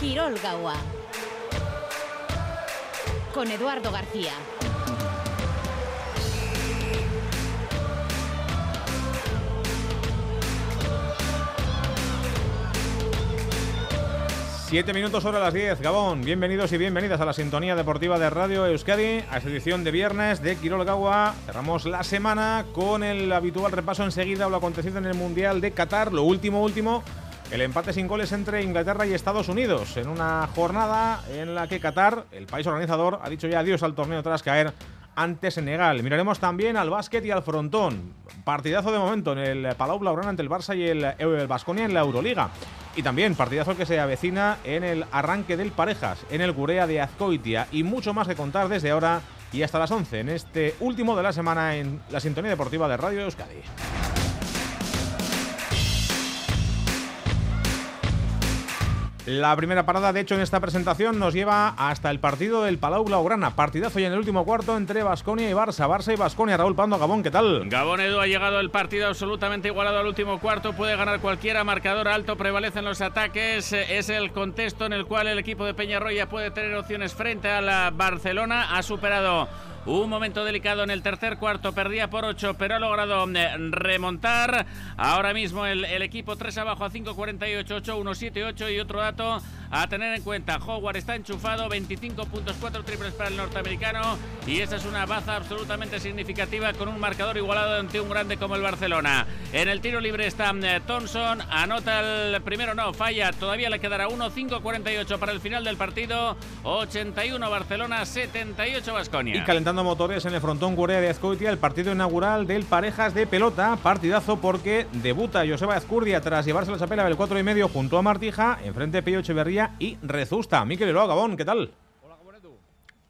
Quirol Gawa. Con Eduardo García. Siete minutos sobre las 10, Gabón. Bienvenidos y bienvenidas a la sintonía deportiva de Radio Euskadi, a esta edición de viernes de Quirol Gawa. Cerramos la semana con el habitual repaso enseguida a lo acontecido en el Mundial de Qatar. Lo último, último, el empate sin goles entre Inglaterra y Estados Unidos, en una jornada en la que Qatar, el país organizador, ha dicho ya adiós al torneo tras caer ante Senegal. Miraremos también al básquet y al frontón. Partidazo de momento en el Palau Blaugrana ante el Barça y el Basconia en la Euroliga. Y también partidazo que se avecina en el arranque del Parejas, en el Gurea de Azcoitia. Y mucho más que contar desde ahora y hasta las 11 en este último de la semana en la sintonía deportiva de Radio Euskadi. La primera parada, de hecho, en esta presentación nos lleva hasta el partido del Palau Blaugrana. Partidazo y en el último cuarto entre Basconia y Barça. Barça y Basconia. Raúl Pando, Gabón, ¿qué tal? Gabón Edu ha llegado el partido absolutamente igualado al último cuarto. Puede ganar cualquiera. Marcador alto, prevalecen los ataques. Es el contexto en el cual el equipo de Peñarroya puede tener opciones frente a la Barcelona. Ha superado un momento delicado en el tercer cuarto, perdía por 8, pero ha logrado eh, remontar. Ahora mismo el, equipo 3 abajo a 5.48, 8-1-7-8 y otro dato a tener en cuenta. Howard está enchufado, 25 puntos, 4 triples para el norteamericano y esa es una baza absolutamente significativa con un marcador igualado ante un grande como el Barcelona. En el tiro libre está eh, Thompson, anota el primero, no, falla, todavía le quedará 1, 5-48 para el final del partido, 81 Barcelona, 78 Basconia. Y motores en el frontón Corea de Azcoitia, el partido inaugural del Parejas de Pelota. Partidazo porque debuta Joseba Azcurdia tras llevarse la chapela del 4 y medio junto a Martija, enfrente de Pello Echeverría y Rezusta. Miquel Eloa, Gabón, ¿qué tal? Hola,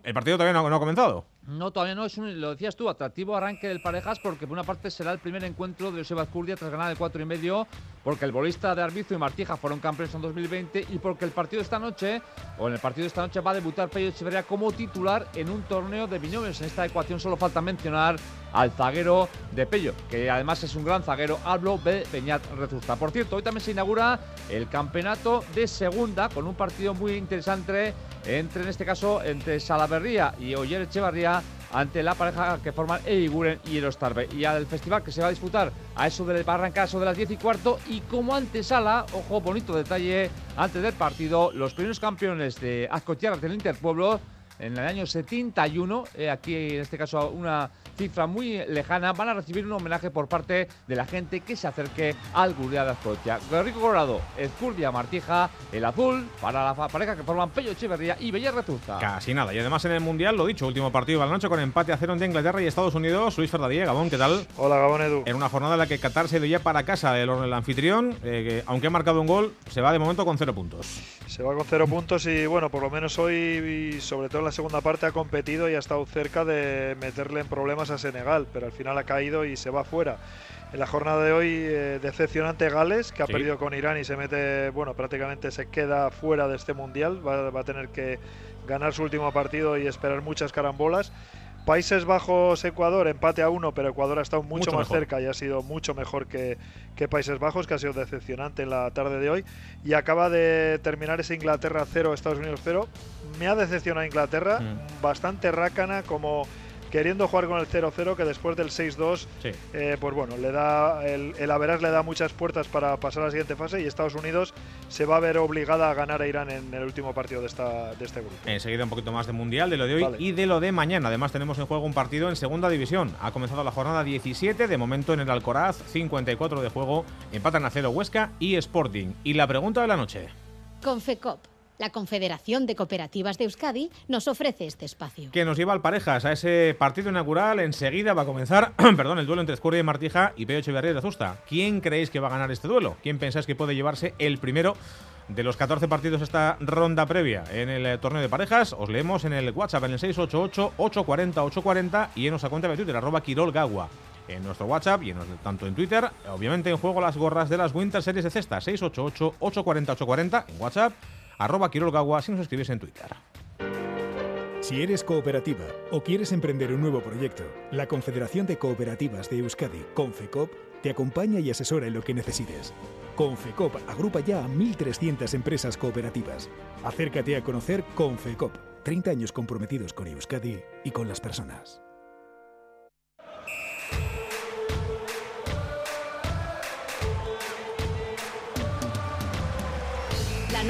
El partido todavía no ha comenzado. No, todavía no, es un, lo decías tú, atractivo arranque del Parejas porque por una parte será el primer encuentro de Joseba Azcurdia tras ganar el 4 y medio, porque el bolista de Arbizo y Martija fueron campeones en 2020 y porque el partido de esta noche, o en el partido de esta noche va a debutar Pello Echeverría como titular en un torneo de binomios. En esta ecuación solo falta mencionar al zaguero de Pello, que además es un gran zaguero, hablo de Peñat Rezusta. Por cierto, hoy también se inaugura el campeonato de segunda con un partido muy interesante entre, en este caso, entre Salaverría y Oyer Echevarría ante la pareja que forman Eiguren y Erostarbe. Y al festival que se va a disputar a eso de, va a arrancar eso de las 10 y cuarto. Y como antesala, ojo, bonito detalle, antes del partido, los primeros campeones de Azcotiarras del Interpueblo en el año 71, eh, aquí en este caso una cifra muy lejana, van a recibir un homenaje por parte de la gente que se acerque al Gurria de Azcotia. Rico Colorado, Escurdia Martija, el azul para la pareja que forman Pello Echeverría y Bella Retusta. Casi nada. Y además en el Mundial, lo dicho, último partido de la noche con empate a cero entre Inglaterra y Estados Unidos. Luis Ferdadía, Gabón, ¿qué tal? Hola, Gabón Edu. En una jornada en la que Qatar se dio ya para casa del el anfitrión, eh, que aunque ha marcado un gol, se va de momento con cero puntos. Se va con cero puntos y bueno, por lo menos hoy, y sobre todo en la segunda parte, ha competido y ha estado cerca de meterle en problemas a Senegal, pero al final ha caído y se va fuera. En la jornada de hoy, eh, decepcionante Gales, que ha perdido con Irán y se mete, bueno, prácticamente se queda fuera de este mundial. Va, va, a tener que ganar su último partido y esperar muchas carambolas. Países Bajos, Ecuador, empate a uno, pero Ecuador ha estado mucho, más cerca y ha sido mucho mejor que, que, Países Bajos, que ha sido decepcionante en la tarde de hoy. Y acaba de terminar ese Inglaterra 0, Estados Unidos 0. Me ha decepcionado Inglaterra, mm. bastante rácana, como queriendo jugar con el 0-0, que después del 6-2, eh, pues bueno, le da el, el Averas le da muchas puertas para pasar a la siguiente fase y Estados Unidos se va a ver obligada a ganar a Irán en el último partido de, esta, de este grupo. Enseguida un poquito más de Mundial, de lo de hoy y de lo de mañana. Además tenemos en juego un partido en Segunda División. Ha comenzado la jornada 17, de momento en el Alcoraz, 54 de juego, empatan a cero Huesca y Sporting. Y la pregunta de la noche. Confecop la Confederación de Cooperativas de Euskadi nos ofrece este espacio. Que nos lleva al parejas a ese partido inaugural. Enseguida va a comenzar perdón, el duelo entre Escuria y Martija y Pello Echeverría de Azusta. ¿Quién creéis que va a ganar este duelo? ¿Quién pensáis que puede llevarse el primero de los 14 partidos esta ronda previa en el eh, torneo de parejas? Os leemos en el WhatsApp en el 688-840-840 y en nuestra cuenta de Twitter, arroba Quirolgagua en nuestro WhatsApp y en, tanto en Twitter. Obviamente en juego las gorras de las Winter Series de Cesta, 688-840-840 en WhatsApp arroba Quirolgagua si nos escribís en Twitter. Si eres cooperativa o quieres emprender un nuevo proyecto, la Confederación de Cooperativas de Euskadi, Confecop, te acompaña y asesora en lo que necesites. Confecop agrupa ya a 1.300 empresas cooperativas. Acércate a conocer Confecop, 30 años comprometidos con Euskadi y con las personas.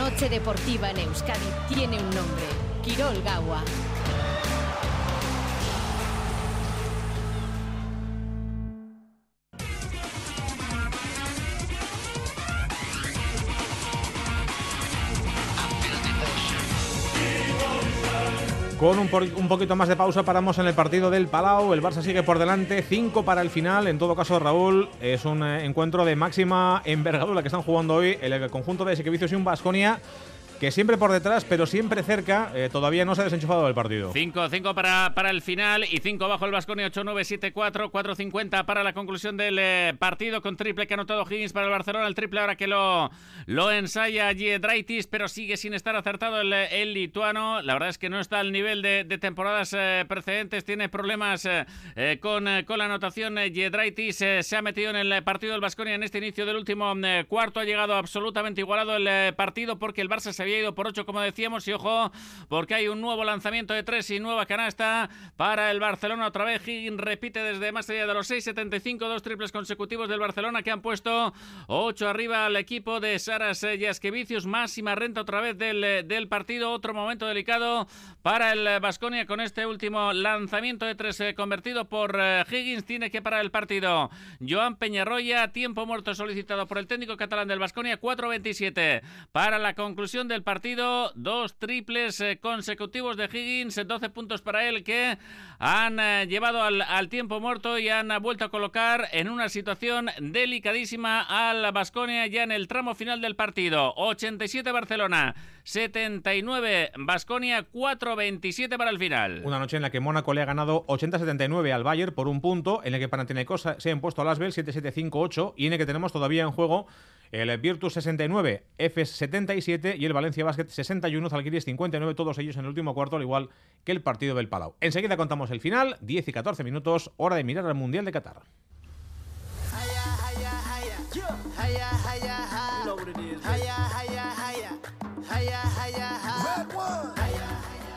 Noche deportiva en Euskadi tiene un nombre, Quirol Gawa. Con un, poquito más de pausa paramos en el partido del Palau. El Barça sigue por delante, 5 para el final. En todo caso, Raúl, es un eh, encuentro de máxima envergadura que están jugando hoy el conjunto de Sequevicios y un Basconia que siempre por detrás, pero siempre cerca, eh, todavía no se ha desenchufado del partido. 5-5 para, para el final y 5 bajo el Vasconia 8-9-7-4, 4-50 para la conclusión del eh, partido con triple que ha anotado Higgins para el Barcelona. El triple ahora que lo, lo ensaya Giedraitis, pero sigue sin estar acertado el, el lituano. La verdad es que no está al nivel de, de temporadas eh, precedentes, tiene problemas eh, eh, con, eh, con la anotación. Giedraitis se ha metido en el partido del Vasconia en este inicio del último cuarto. Ha llegado absolutamente igualado el partido porque el Barça se había ido por 8, como decíamos. Y ojo, porque hay un nuevo lanzamiento de 3 y nueva canasta para el Barcelona. Otra vez Higgins repite desde más allá de los 6.75, dos triples consecutivos del Barcelona que han puesto 8 arriba al equipo de Saras eh, Jaskevicius. Máxima renta otra vez del, eh, del partido. Otro momento delicado para el Vasconia con este último lanzamiento de 3 convertido por eh, Higgins. Tiene que parar el partido. Joan Peñarroya, tiempo muerto solicitado por el técnico catalán del Vasconia, 4.27 para la conclusión del partido. Dos triples eh, consecutivos de Higgins, eh, 12 puntos para él que han eh, llevado al, tiempo muerto y han eh, vuelto a colocar en una situación delicadísima al Vasconia ya en el tramo final del partido. 87 Barcelona, 79 Vasconia, 4.27 para el final. Una noche en la que Mónaco le ha ganado 80-79 al Bayern por un punto, en el que Panathinaikos se ha impuesto al Asbel 7-7-5-8 y en el que tenemos todavía en juego el Virtus 69, Efes 77 y el Valencia Basket 61, Zalgiris 59, todos ellos en el último cuarto, al igual que el partido del Palau. Enseguida contamos el final, 10 y 14 minutos, hora de mirar al Mundial de Qatar.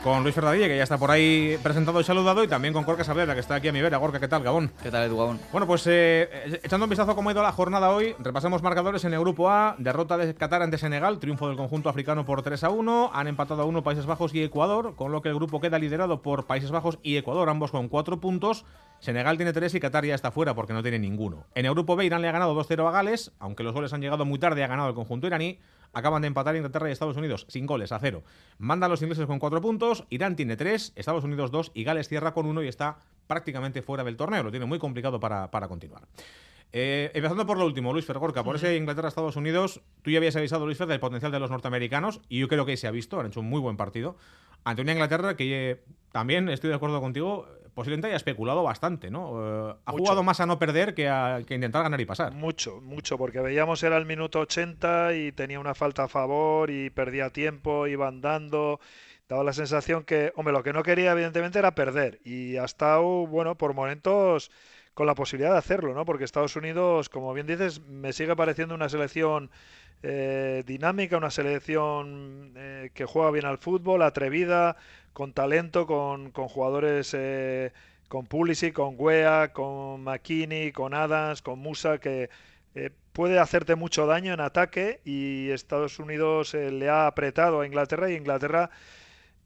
Con Luis Fernandilla, que ya está por ahí presentado y saludado, y también con Gorka Saavedra, que está aquí a mi vera. Gorka, ¿qué tal, Gabón? ¿Qué tal, Edu Gabón? Bueno, pues eh, echando un vistazo a cómo ha ido la jornada hoy, repasamos marcadores en el grupo A, derrota de Qatar ante Senegal, triunfo del conjunto africano por 3 a 1, han empatado a 1 Países Bajos y Ecuador, con lo que el grupo queda liderado por Países Bajos y Ecuador, ambos con 4 puntos. Senegal tiene 3 y Qatar ya está fuera porque no tiene ninguno. En el grupo B, Irán le ha ganado 2-0 a Gales, aunque los goles han llegado muy tarde, ha ganado el conjunto iraní. Acaban de empatar Inglaterra y Estados Unidos sin goles a cero. Mandan los ingleses con 4 puntos, Irán tiene 3, Estados Unidos 2 y Gales cierra con 1 y está prácticamente fuera del torneo. Lo tiene muy complicado para, para continuar. Eh, empezando por lo último, Luis Fergorca, por ese Inglaterra-Estados Unidos, tú ya habías avisado, Luis Fer, del potencial de los norteamericanos y yo creo que se ha visto, han hecho un muy buen partido. Ante una Inglaterra que eh, también estoy de acuerdo contigo, posiblemente haya especulado bastante, ¿no? Eh, ha Mucho. jugado más a no perder que a que intentar ganar y pasar. Mucho, mucho, porque veíamos era el minuto 80 y tenía una falta a favor y perdía tiempo, iba andando. Daba la sensación que, hombre, lo que no quería evidentemente era perder y ha estado, bueno, por momentos con la posibilidad de hacerlo, ¿no? Porque Estados Unidos, como bien dices, me sigue pareciendo una selección eh, dinámica, una selección eh, que juega bien al fútbol, atrevida, con talento, con, con jugadores eh, con Pulisic, con Wea, con McKinney, con Adams, con Musa, que eh, puede hacerte mucho daño en ataque y Estados Unidos le ha apretado a Inglaterra y Inglaterra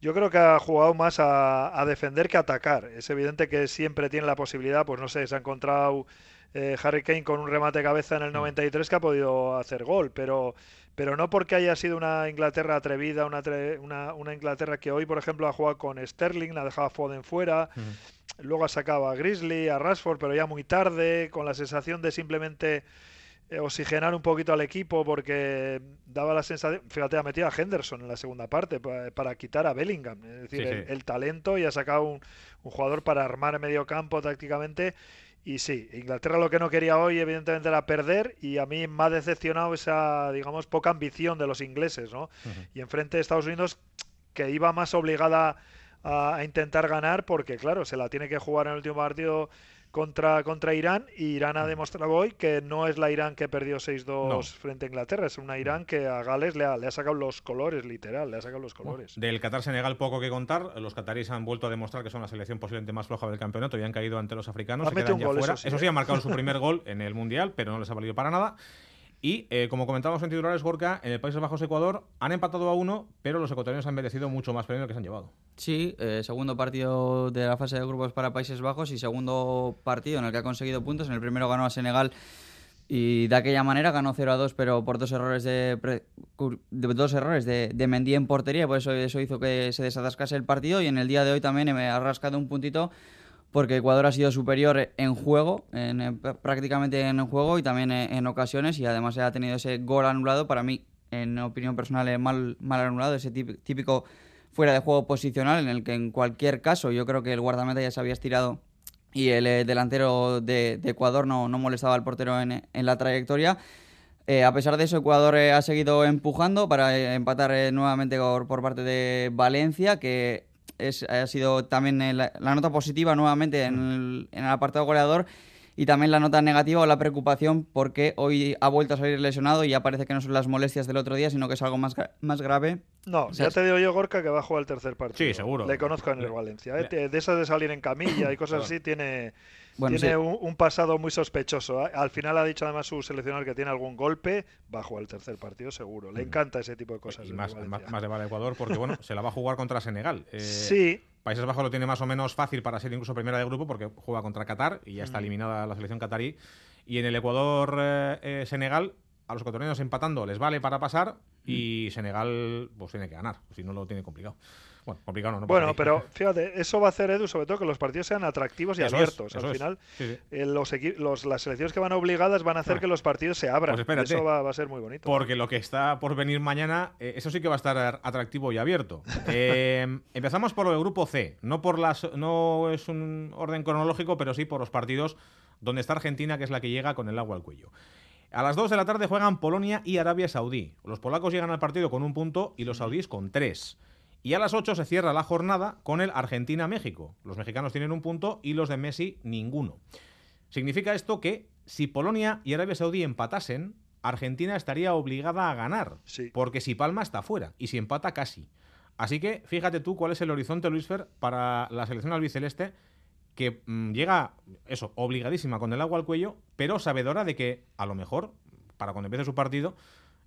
yo creo que ha jugado más a, a defender que a atacar. Es evidente que siempre tiene la posibilidad, pues no sé, se ha encontrado eh, Harry Kane con un remate de cabeza en el 93 que ha podido hacer gol, pero, pero no porque haya sido una Inglaterra atrevida, una, una, una Inglaterra que hoy, por ejemplo, ha jugado con Sterling, ha dejado a Foden fuera, luego ha sacado a Grizzly, a Rashford, pero ya muy tarde, con la sensación de simplemente eh, oxigenar un poquito al equipo porque daba la sensación, fíjate, ha metido a Henderson en la segunda parte pa- para, quitar a Bellingham, es decir, Sí, sí. El, el talento y ha sacado un, un jugador para armar medio campo tácticamente. Y sí, Inglaterra lo que no quería hoy evidentemente era perder y a mí me ha decepcionado esa, digamos, poca ambición de los ingleses, ¿no? Y enfrente de Estados Unidos que iba más obligada a, intentar ganar porque, claro, se la tiene que jugar en el último partido contra, contra Irán y Irán ha demostrado hoy que no es la Irán que perdió 6-2 frente a Inglaterra, es una Irán que a Gales le ha, le ha, sacado los colores, literal, le ha sacado los colores. del Qatar-Senegal poco que contar, los cataríes han vuelto a demostrar que son la selección posiblemente más floja del campeonato y han caído ante los africanos. Se quedan ya fuera. Eso sí, ¿eh? han marcado su primer gol en el Mundial, pero no les ha valido para nada. Y eh, como comentábamos en titulares, Gorka, en el Países Bajos Ecuador han empatado a uno, pero los ecuatorianos han merecido mucho más premio que se han llevado. Sí, eh, segundo partido de la fase de grupos para Países Bajos y segundo partido en el que ha conseguido puntos. En el primero ganó a Senegal y de aquella manera ganó 0 a 2, pero por dos errores de, dos errores de, de, en portería, por eso eso hizo que se desatascase el partido. Y en el día de hoy también me ha rascado un puntito porque Ecuador ha sido superior en juego, en, prácticamente en juego y también en, ocasiones, y además ha tenido ese gol anulado, para mí, en opinión personal, mal, mal anulado, ese típico fuera de juego posicional, en el que en cualquier caso yo creo que el guardameta ya se había estirado y el eh, delantero de, Ecuador no, no, molestaba al portero en, la trayectoria. Eh, a pesar de eso, Ecuador eh, ha seguido empujando para empatar nuevamente por, por, parte de Valencia, que es, ha sido también la, nota positiva nuevamente en el, en el apartado goleador y también la nota negativa o la preocupación porque hoy ha vuelto a salir lesionado y ya parece que no son las molestias del otro día, sino que es algo más, más grave. No, ya te digo yo, Gorka, que va a jugar el tercer partido. Sí, seguro. Le conozco en el Valencia. ¿eh? De esas de salir en camilla y cosas así, tiene, tiene un, pasado muy sospechoso. ¿eh? Al final ha dicho además su seleccionador que tiene algún golpe, va a jugar el tercer partido seguro. Le encanta ese tipo de cosas. Y más, más, de vale Ecuador porque bueno, se la va a jugar contra Senegal. Eh, sí. Países Bajos lo tiene más o menos fácil para ser incluso primera de grupo porque juega contra Qatar y ya está eliminada la selección catarí. Y en el Ecuador-Senegal, a los ecuatorianos empatando les vale para pasar y Senegal pues tiene que ganar, si no lo tiene complicado. Bueno, complicado no. bueno, pero fíjate, eso va a hacer Edu sobre todo que los partidos sean atractivos y abiertos. Al final, eh, los, las selecciones que van obligadas van a hacer que los partidos se abran. Pues eso va, a ser muy bonito. Porque lo que está por venir mañana, eh, eso sí que va a estar atractivo y abierto. Eh, empezamos por el grupo C. No, por las, no es un orden cronológico, pero sí por los partidos donde está Argentina, que es la que llega con el agua al cuello. A las 2 de la tarde juegan Polonia y Arabia Saudí. Los polacos llegan al partido con un punto y los saudíes con tres. Y a las 8 se cierra la jornada con el Argentina-México. Los mexicanos tienen un punto y los de Messi ninguno. Significa esto que si Polonia y Arabia Saudí empatasen, Argentina estaría obligada a ganar. Porque si palma está fuera y si empata casi. Así que fíjate tú cuál es el horizonte, Luis Fer, para la selección albiceleste que mm, llega, eso, obligadísima con el agua al cuello, pero sabedora de que a lo mejor, para cuando empiece su partido,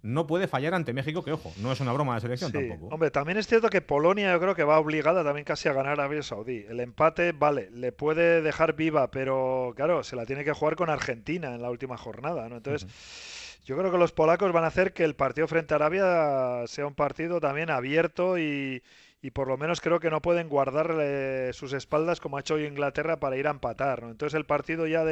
no puede fallar ante México, que ojo, no es una broma de selección tampoco. Hombre, también es cierto que Polonia yo creo que va obligada también casi a ganar a Arabia Saudí. El empate, vale, le puede dejar viva, pero claro, se la tiene que jugar con Argentina en la última jornada, ¿no? Entonces, yo creo que los polacos van a hacer que el partido frente a Arabia sea un partido también abierto y, y por lo menos creo que no pueden guardar sus espaldas como ha hecho hoy Inglaterra para ir a empatar, ¿no? Entonces el partido ya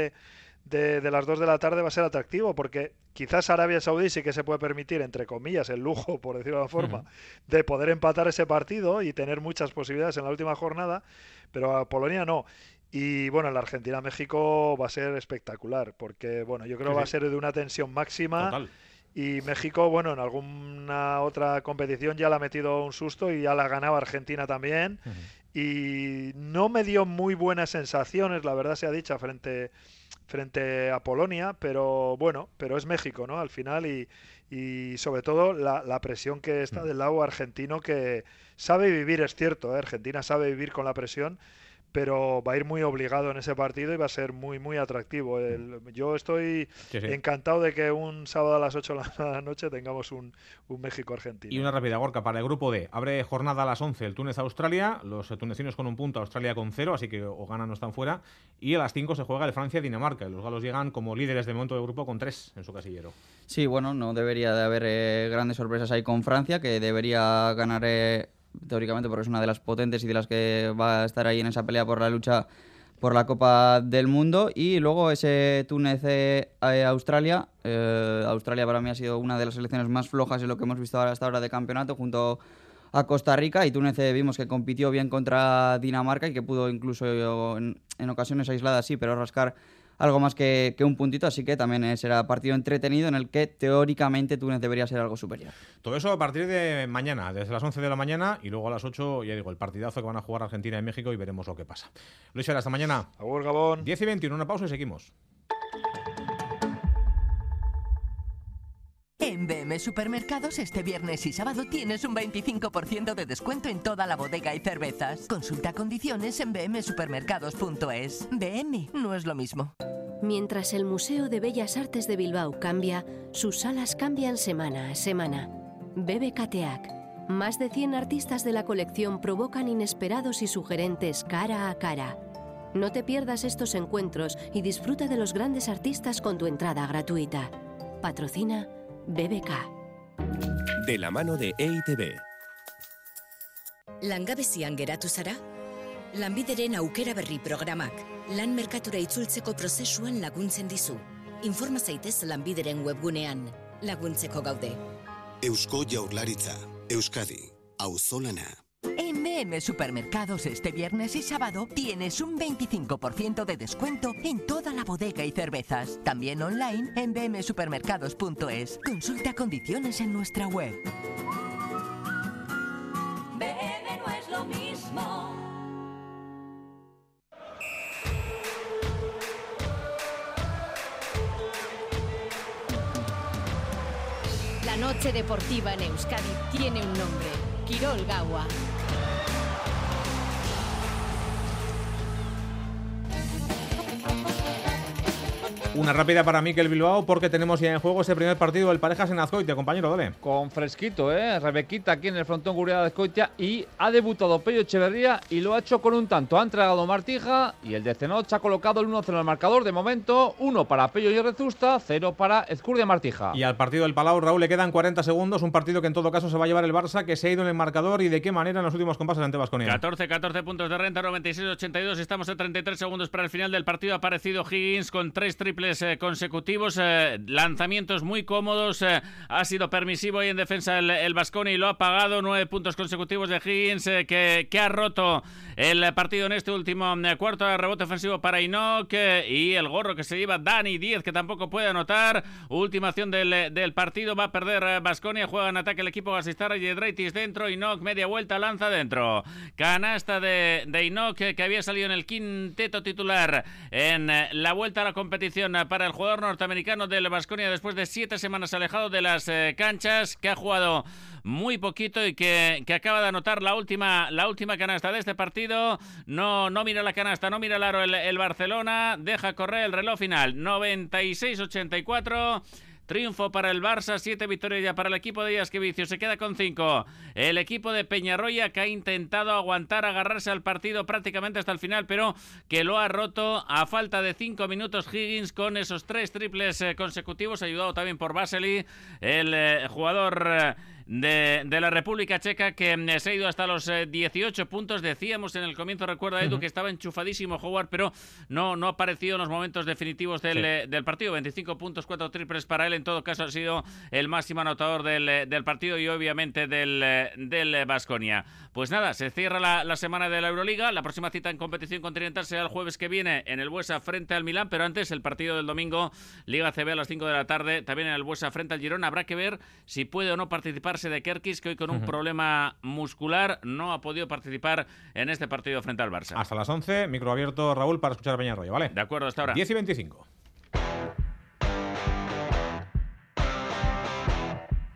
de de, las 2 de la tarde va a ser atractivo, porque quizás Arabia Saudí sí que se puede permitir, entre comillas, el lujo, por decirlo de una forma, de poder empatar ese partido y tener muchas posibilidades en la última jornada, pero a Polonia no. Y bueno, la Argentina-México va a ser espectacular, porque bueno, yo creo que va a ser de una tensión máxima. Y México, bueno, en alguna otra competición ya le ha metido un susto y ya la ganaba Argentina también. Y no me dio muy buenas sensaciones, la verdad se ha dicho, frente frente a Polonia, pero bueno, pero es México, ¿no? Al final y, y sobre todo la, la, presión que está mm. del lado argentino que sabe vivir, es cierto, ¿eh? Argentina sabe vivir con la presión, pero va a ir muy obligado en ese partido y va a ser muy, muy atractivo. yo estoy encantado de que un sábado a las 8 de la noche tengamos un, México-Argentina. Y una rápida gorca para el grupo D. Abre jornada a las 11 el Túnez-Australia, los tunecinos con un punto, Australia con cero, así que o ganan o están fuera. Y a las 5 se juega el Francia-Dinamarca. Los galos llegan como líderes de momento del grupo con tres en su casillero. Sí, bueno, no debería de haber eh, grandes sorpresas ahí con Francia, que debería ganar... Eh, teóricamente porque es una de las potentes y de las que va a estar ahí en esa pelea por la lucha por la Copa del Mundo y luego ese Túnez-Australia. Eh, Australia para mí ha sido una de las selecciones más flojas en lo que hemos visto ahora hasta ahora de campeonato junto a Costa Rica y Túnez eh, vimos que compitió bien contra Dinamarca y que pudo incluso en, en ocasiones aisladas sí, pero rascar algo más que, un puntito, así que también será partido entretenido en el que teóricamente Túnez debería ser algo superior. Todo eso a partir de mañana, desde las 11 de la mañana y luego a las 8, ya digo, el partidazo que van a jugar Argentina y México y veremos lo que pasa. Luis, hasta mañana. Agur, Gabón. 10 y 21, una pausa y seguimos. En BM Supermercados este viernes y sábado tienes un 25% de descuento en toda la bodega y cervezas. Consulta condiciones en bmsupermercados.es. BM no es lo mismo. Mientras el Museo de Bellas Artes de Bilbao cambia, sus salas cambian semana a semana. BBKTEAC. Más de 100 artistas de la colección provocan inesperados y sugerentes cara a cara. No te pierdas estos encuentros y disfruta de los grandes artistas con tu entrada gratuita. Patrocina BBK. De la mano de EITB. Langabezian geratu zara? Lanbideren aukera berri programak lan merkatura itzultzeko prozesuan laguntzen dizu. Informa zaitez lanbideren webgunean. Laguntzeko gaude. Eusko Jaurlaritza. Euskadi. Auzolana. En BM Supermercados este viernes y sábado tienes un 25% de descuento en toda la bodega y cervezas. También online en bmsupermercados.es. Consulta condiciones en nuestra web. BM no es lo mismo. La noche deportiva en Euskadi tiene un nombre. Quirol Gawa. Una rápida para Miquel Bilbao porque tenemos ya en juego ese primer partido del Parejas en Azcoitia, compañero, dale. Con fresquito, ¿eh? Rebequita aquí en el frontón Guriada de Azcoitia y ha debutado Pello Echeverría y lo ha hecho con un tanto. Ha entregado Martija y el de Cenoch ha colocado el 1-0 en el marcador. De momento, 1 para Pello y Rezusta, 0 para Ezcurdia Martija. Y al partido del Palau, Raúl, le quedan 40 segundos. Un partido que en todo caso se va a llevar el Barça, que se ha ido en el marcador y de qué manera en los últimos compases ante Vasconia. 14, 14 puntos de renta, 96-82. Estamos a 33 segundos para el final del partido. Ha aparecido Higgins con tres triples eh, consecutivos eh, lanzamientos muy cómodos. Eh, ha sido permisivo ahí en defensa el, Vasconi y lo ha pagado. Nueve puntos consecutivos de Higgins eh, que, que, ha roto el partido en este último cuarto. Rebote ofensivo para Inok y el gorro que se lleva Dani 10 que tampoco puede anotar. Última acción del, del partido. Va a perder Vasconia. Juega en ataque el equipo Gasistara y Edreitis dentro. Inok media vuelta lanza dentro. Canasta de, de Inok que había salido en el quinteto titular en la vuelta a la competición para el jugador norteamericano del Vasconia después de siete semanas alejado de las eh, canchas, que ha jugado muy poquito y que, que, acaba de anotar la última, la última canasta de este partido. No, no mira la canasta, no mira el aro el, el Barcelona, deja correr el reloj final. 96-84. Triunfo para el Barça, siete victorias ya para el equipo de Vicio. Se queda con cinco. El equipo de Peñarroya que ha intentado aguantar, agarrarse al partido prácticamente hasta el final, pero que lo ha roto a falta de cinco minutos Higgins con esos tres triples eh, consecutivos, ayudado también por Basely, el eh, jugador... De, la República Checa que mm, se ha ido hasta los 18 eh, puntos. Decíamos en el comienzo, recuerda Edu, que estaba enchufadísimo Howard, pero no, no ha aparecido en los momentos definitivos del, eh, del, partido. 25 puntos, 4 triples para él. En todo caso, ha sido el máximo anotador del, eh, del partido y obviamente del, del Basconia. Pues nada, se cierra la, la, semana de la Euroliga. La próxima cita en competición continental será el jueves que viene en el Buesa frente al Milán, pero antes el partido del domingo, Liga CB a las 5 de la tarde, también en el Buesa frente al Girón. Habrá que ver si puede o no participar de Kerkis, que hoy con un problema muscular no ha podido participar en este partido frente al Barça. Hasta las 11, micro abierto Raúl para escuchar a Peñarroya, ¿vale? De acuerdo, hasta ahora. 10 y 25.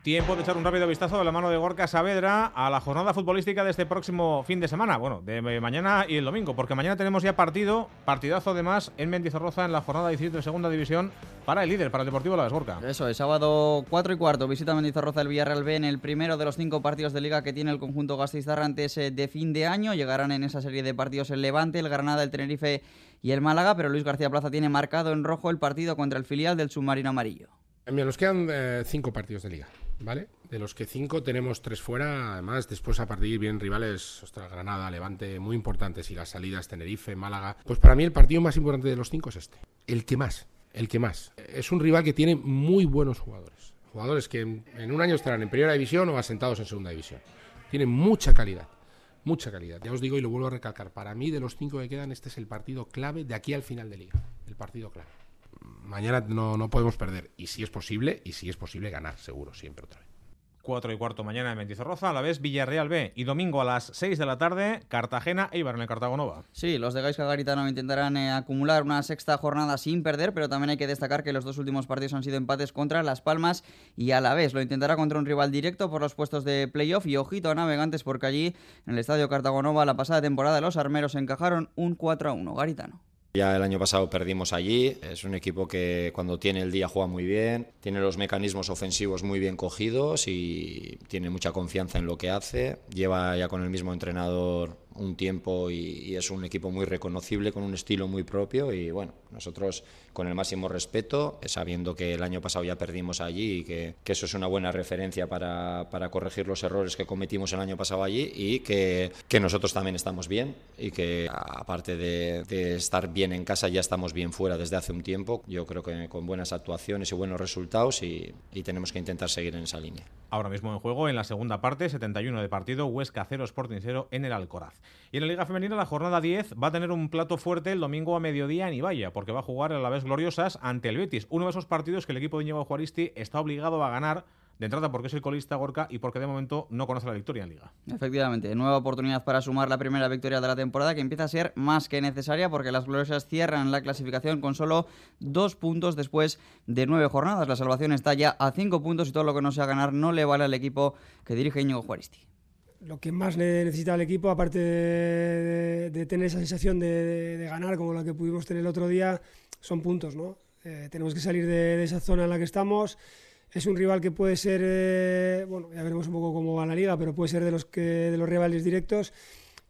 Tiempo de echar un rápido vistazo de la mano de Gorka Saavedra a la jornada futbolística de este próximo fin de semana. Bueno, de mañana y el domingo, porque mañana tenemos ya partido, partidazo además en Mendizorroza en la jornada 17 de segunda división para el líder, para el Deportivo La Gorka. Eso es, sábado 4 y cuarto, visita Mendizorroza el Villarreal B en el primero de los cinco partidos de liga que tiene el conjunto Gastizarra antes eh, de fin de año. Llegarán en esa serie de partidos el Levante, el Granada, el Tenerife y el Málaga, pero Luis García Plaza tiene marcado en rojo el partido contra el filial del submarino amarillo. Mira, nos quedan eh, cinco partidos de liga, ¿vale? De los que cinco tenemos tres fuera, además después a partir bien rivales, ostras, Granada, Levante, muy importantes y las salidas Tenerife, Málaga. Pues para mí el partido más importante de los cinco es este, el que más, el que más. Es un rival que tiene muy buenos jugadores, jugadores que en un año estarán en primera división o asentados en segunda división. Tienen mucha calidad, mucha calidad. Ya os digo y lo vuelvo a recalcar, para mí de los cinco que quedan este es el partido clave de aquí al final de liga, el partido clave. Mañana no, no podemos perder. Y si es posible, y si es posible ganar, seguro, siempre otra vez. 4 y cuarto mañana en Mendizorroza, a la vez Villarreal B. Y domingo a las 6 de la tarde, Cartagena e Ibar en el Cartagonova. Sí, los de Gaisca Garitano intentarán eh, acumular una sexta jornada sin perder, pero también hay que destacar que los dos últimos partidos han sido empates contra Las Palmas y a la vez lo intentará contra un rival directo por los puestos de playoff y ojito a navegantes porque allí en el estadio Cartagonova la pasada temporada los armeros encajaron un 4 a 1 Garitano. Ya el año pasado perdimos allí, es un equipo que cuando tiene el día juega muy bien, tiene los mecanismos ofensivos muy bien cogidos y tiene mucha confianza en lo que hace, lleva ya con el mismo entrenador un tiempo y, y, es un equipo muy reconocible con un estilo muy propio y bueno, nosotros con el máximo respeto, sabiendo que el año pasado ya perdimos allí y que, que eso es una buena referencia para, para, corregir los errores que cometimos el año pasado allí y que, que nosotros también estamos bien y que aparte de, de, estar bien en casa ya estamos bien fuera desde hace un tiempo, yo creo que con buenas actuaciones y buenos resultados y, y tenemos que intentar seguir en esa línea. Ahora mismo en juego en la segunda parte, 71 de partido, Huesca 0 Sporting 0 en el Alcoraz. Y en la Liga Femenina la jornada 10 va a tener un plato fuerte el domingo a mediodía en Ibaya, porque va a jugar a la vez gloriosas ante el Betis, uno de esos partidos que el equipo de Íñigo Juaristi está obligado a ganar de entrada porque es el colista Gorka y porque de momento no conoce la victoria en Liga. Efectivamente, nueva oportunidad para sumar la primera victoria de la temporada que empieza a ser más que necesaria porque las gloriosas cierran la clasificación con solo dos puntos después de nueve jornadas. La salvación está ya a cinco puntos y todo lo que no sea ganar no le vale al equipo que dirige Íñigo Juaristi lo que más le necesita al equipo, aparte de, de tener esa sensación de, de, de, ganar como la que pudimos tener el otro día, son puntos, ¿no? Eh, tenemos que salir de, esa zona en la que estamos. Es un rival que puede ser, eh, bueno, ya veremos un poco cómo va la liga, pero puede ser de los, que, de los rivales directos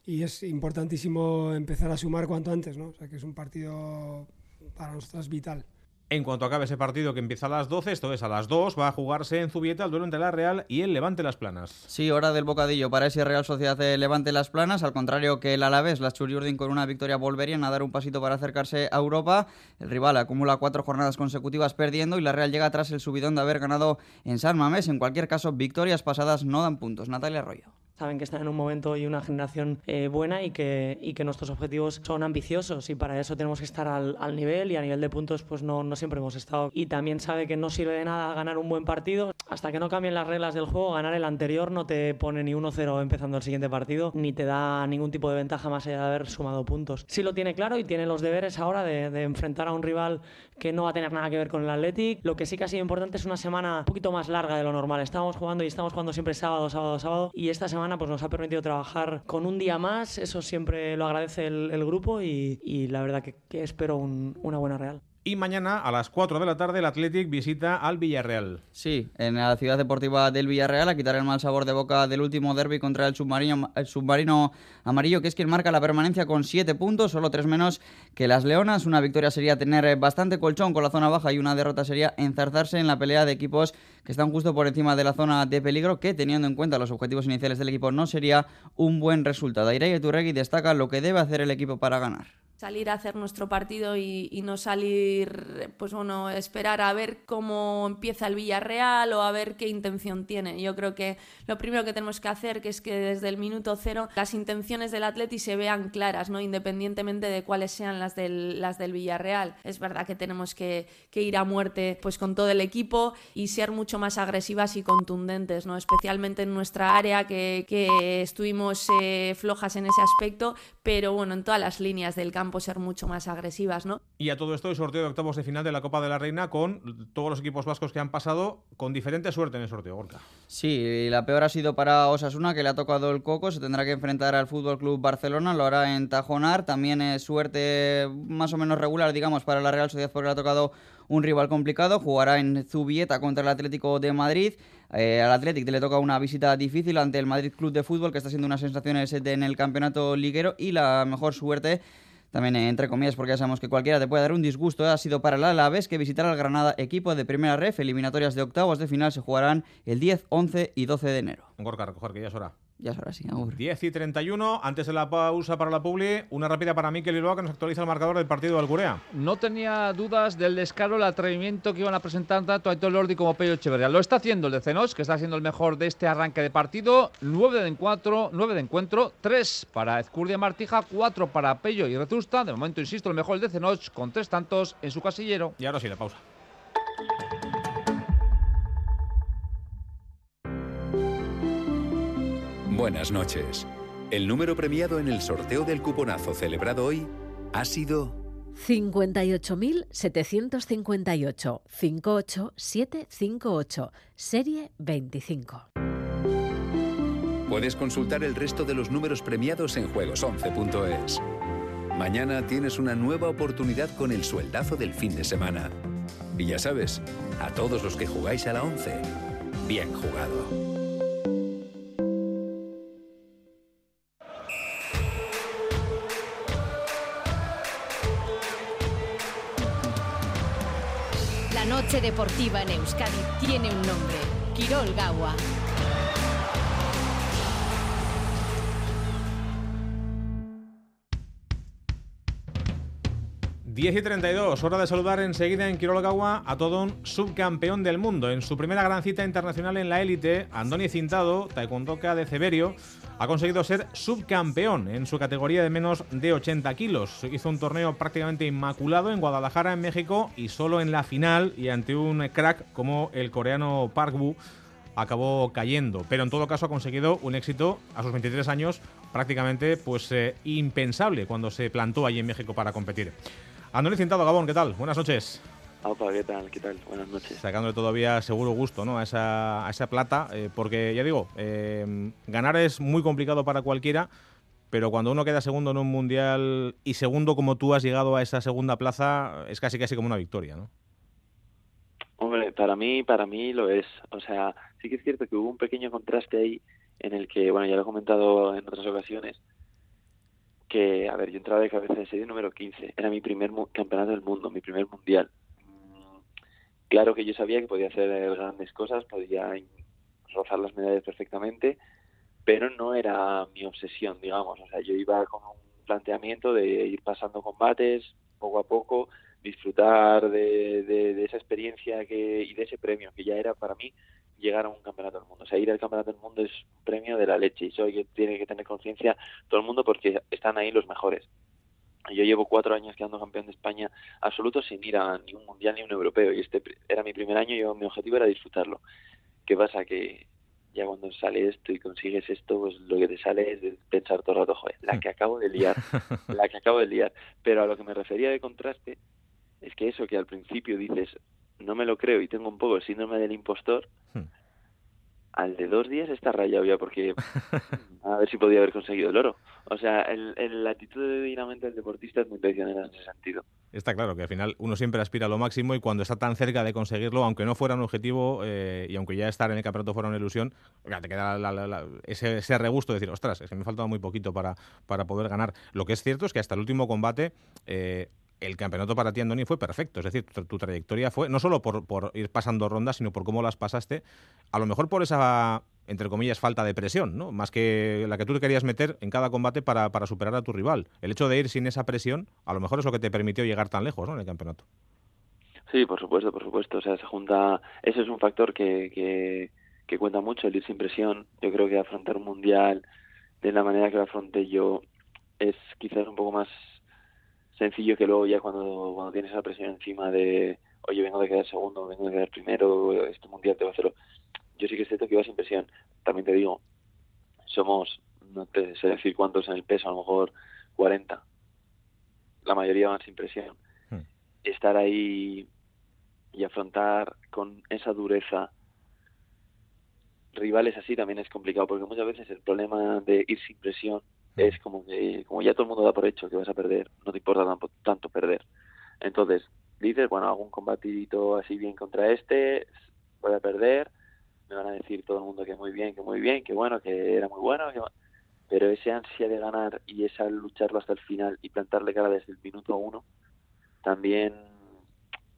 y es importantísimo empezar a sumar cuanto antes, ¿no? O sea que es un partido para nosotros vital. En cuanto acabe ese partido que empieza a las 12, esto es a las 2, va a jugarse en Zubieta el duelo entre la Real y el Levante Las Planas. Sí, hora del bocadillo para ese Real Sociedad de Levante Las Planas, al contrario que el Alavés, las Churiurdin con una victoria volverían a dar un pasito para acercarse a Europa. El rival acumula cuatro jornadas consecutivas perdiendo y la Real llega tras el subidón de haber ganado en San Mamés. En cualquier caso, victorias pasadas no dan puntos. Natalia Arroyo saben que están en un momento y una generación eh, buena y que, y que nuestros objetivos son ambiciosos y para eso tenemos que estar al, al, nivel y a nivel de puntos pues no, no siempre hemos estado. Y también sabe que no sirve de nada ganar un buen partido. Hasta que no cambien las reglas del juego, ganar el anterior no te pone ni 1-0 empezando el siguiente partido, ni te da ningún tipo de ventaja más allá de haber sumado puntos. Sí lo tiene claro y tiene los deberes ahora de, de enfrentar a un rival que no va a tener nada que ver con el Athletic. Lo que sí que ha sido importante es una semana un poquito más larga de lo normal. Estamos jugando y estamos jugando siempre sábado, sábado, sábado y esta semana pues nos ha permitido trabajar con un día más, eso siempre lo agradece el, grupo y, y, la verdad que, que espero un, una buena Real. Y mañana a las 4 de la tarde el Athletic visita al Villarreal. Sí, en la ciudad deportiva del Villarreal a quitar el mal sabor de boca del último derby contra el submarino, amarillo, que es quien marca la permanencia con 7 puntos, solo 3 menos que las Leonas. Una victoria sería tener bastante colchón con la zona baja y una derrota sería enzarzarse en la pelea de equipos que están justo por encima de la zona de peligro, que teniendo en cuenta los objetivos iniciales del equipo no sería un buen resultado. Irene Turregui destaca lo que debe hacer el equipo para ganar salir a hacer nuestro partido y, y, no salir, pues bueno, esperar a ver cómo empieza el Villarreal o a ver qué intención tiene. Yo creo que lo primero que tenemos que hacer que es que desde el minuto cero las intenciones del Atleti se vean claras, ¿no? Independientemente de cuáles sean las del, las del Villarreal. Es verdad que tenemos que, que ir a muerte pues con todo el equipo y ser mucho más agresivas y contundentes, ¿no? Especialmente en nuestra área que, que estuvimos eh, flojas en ese aspecto, pero bueno, en todas las líneas del campo ser mucho más agresivas, ¿no? Y a todo esto el sorteo de octavos de final de la Copa de la Reina con todos los equipos vascos que han pasado con diferente suerte en el sorteo, Gorka. Sí, la peor ha sido para Osasuna, que le ha tocado el coco, se tendrá que enfrentar al Fútbol Club Barcelona, lo hará en Tajonar, también es suerte más o menos regular, digamos, para la Real Sociedad porque le ha tocado un rival complicado, jugará en Zubieta contra el Atlético de Madrid. Eh, al Atlético le toca una visita difícil ante el Madrid Club de Fútbol, que está siendo unas sensaciones en el campeonato liguero, y la mejor suerte también entre comillas, porque ya sabemos que cualquiera te puede dar un disgusto, ha sido para el Alavés que visitará al Granada equipo de primera ref. Eliminatorias de octavos de final se jugarán el 10, 11 y 12 de enero. Que ya es hora. Ya es hora, sí, agur. 10 y 31, antes de la pausa para la Publi, una rápida para Mikel Bilbao que nos actualiza el marcador del partido del Curea. No tenía dudas del descaro, el atrevimiento que iban a presentar tanto Aitor Lordi como Pello Echeverría. Lo está haciendo el de Cenos, que está siendo el mejor de este arranque de partido. 9 de encuentro, 9 de encuentro 3 para Ezcurdia Martija, 4 para Pello y Retusta. De momento, insisto, el mejor el de Cenos, con tres tantos en su casillero. Y ahora sí, la pausa. Buenas noches. El número premiado en el sorteo del cuponazo celebrado hoy ha sido 58.758 58758, serie 25. Puedes consultar el resto de los números premiados en juegos11.es. Mañana tienes una nueva oportunidad con el sueldazo del fin de semana. Y ya sabes, a todos los que jugáis a la 11, bien jugado. Deportiva en Euskadi tiene un nombre, Quirol Gawa. Diez y 32, hora de saludar enseguida en Quirolgawa a todo un subcampeón del mundo. En su primera gran cita internacional en la élite, Andoni Cintado, taekwondoka de Ceberio, ha conseguido ser subcampeón en su categoría de menos de 80 kilos. Hizo un torneo prácticamente inmaculado en Guadalajara, en México, y solo en la final y ante un crack como el coreano Park Woo acabó cayendo. Pero en todo caso ha conseguido un éxito a sus 23 años prácticamente pues eh, impensable cuando se plantó allí en México para competir. Andoni Cintado, Gabón, ¿qué tal? Buenas noches. Opa, ¿qué tal? ¿Qué tal? Buenas noches. Sacándole todavía seguro gusto ¿no? a, esa, a esa plata, eh, porque ya digo, eh, ganar es muy complicado para cualquiera, pero cuando uno queda segundo en un mundial y segundo como tú has llegado a esa segunda plaza, es casi casi como una victoria, ¿no? Hombre, para mí, para mí lo es. O sea, sí que es cierto que hubo un pequeño contraste ahí en el que, bueno, ya lo he comentado en otras ocasiones, que, a ver, yo entraba de cabeza de serie número 15. Era mi primer mu- campeonato del mundo, mi primer mundial. Claro que yo sabía que podía hacer eh, grandes cosas, podía rozar las medallas perfectamente, pero no era mi obsesión, digamos. O sea, yo iba con un planteamiento de ir pasando combates poco a poco, disfrutar de, de- de esa experiencia que, y de ese premio que ya era para mí llegar a un campeonato del mundo. O sea, ir al campeonato del mundo es un premio de la leche y eso tiene que tener conciencia todo el mundo porque están ahí los mejores. Yo llevo cuatro años quedando campeón de España absoluto sin ir a ni un mundial ni un europeo y este era mi primer año y yo, mi objetivo era disfrutarlo. ¿Qué pasa? Que ya cuando sale esto y consigues esto, pues lo que te sale es de pensar todo el rato, joder, la que acabo de liar, la que acabo de liar. Pero a lo que me refería de contraste es que eso que al principio dices, no me lo creo y tengo un poco el síndrome del impostor, al de dos días está rayado ya porque a ver si podía haber conseguido el oro. O sea, el, el- la actitud de ir a mente del deportista es muy traicionera en ese sentido. Está claro que al final uno siempre aspira a lo máximo y cuando está tan cerca de conseguirlo, aunque no fuera un objetivo eh, y aunque ya estar en el campeonato fuera una ilusión, te queda la- la- la- ese, ese regusto de decir, ostras, es que me ha faltado muy poquito para, para poder ganar. Lo que es cierto es que hasta el último combate eh, el campeonato para ti, Andoni, fue perfecto. Es decir, tu, trayectoria fue no solo por, ir pasando rondas, sino por cómo las pasaste, a lo mejor por esa, entre comillas, falta de presión, ¿no? Más que la que tú te querías meter en cada combate para, superar a tu rival. El hecho de ir sin esa presión, a lo mejor es lo que te permitió llegar tan lejos. En el campeonato. Sí, por supuesto, por supuesto. O sea, se junta. Ese es un factor que, que, que cuenta mucho, el ir sin presión. Yo creo que afrontar un mundial de la manera que lo afronté yo es quizás un poco más sencillo que luego ya cuando, cuando tienes esa presión encima de, oye, vengo de quedar segundo, vengo de quedar primero, este mundial te va a hacerlo. Yo sí que es cierto que iba sin presión. También te digo, somos, no te sé decir cuántos en el peso, a lo mejor 40. La mayoría van sin presión. Estar ahí y afrontar con esa dureza rivales así también es complicado porque muchas veces el problema de ir sin presión es como que como ya todo el mundo da por hecho que vas a perder no te importa tampo- tanto perder. Entonces dices bueno hago un combatidito así bien contra este voy a perder me van a decir todo el mundo que muy bien que muy bien que bueno que era muy bueno que pero ese ansia de ganar y esa lucharlo hasta el final y plantarle cara desde el minuto uno también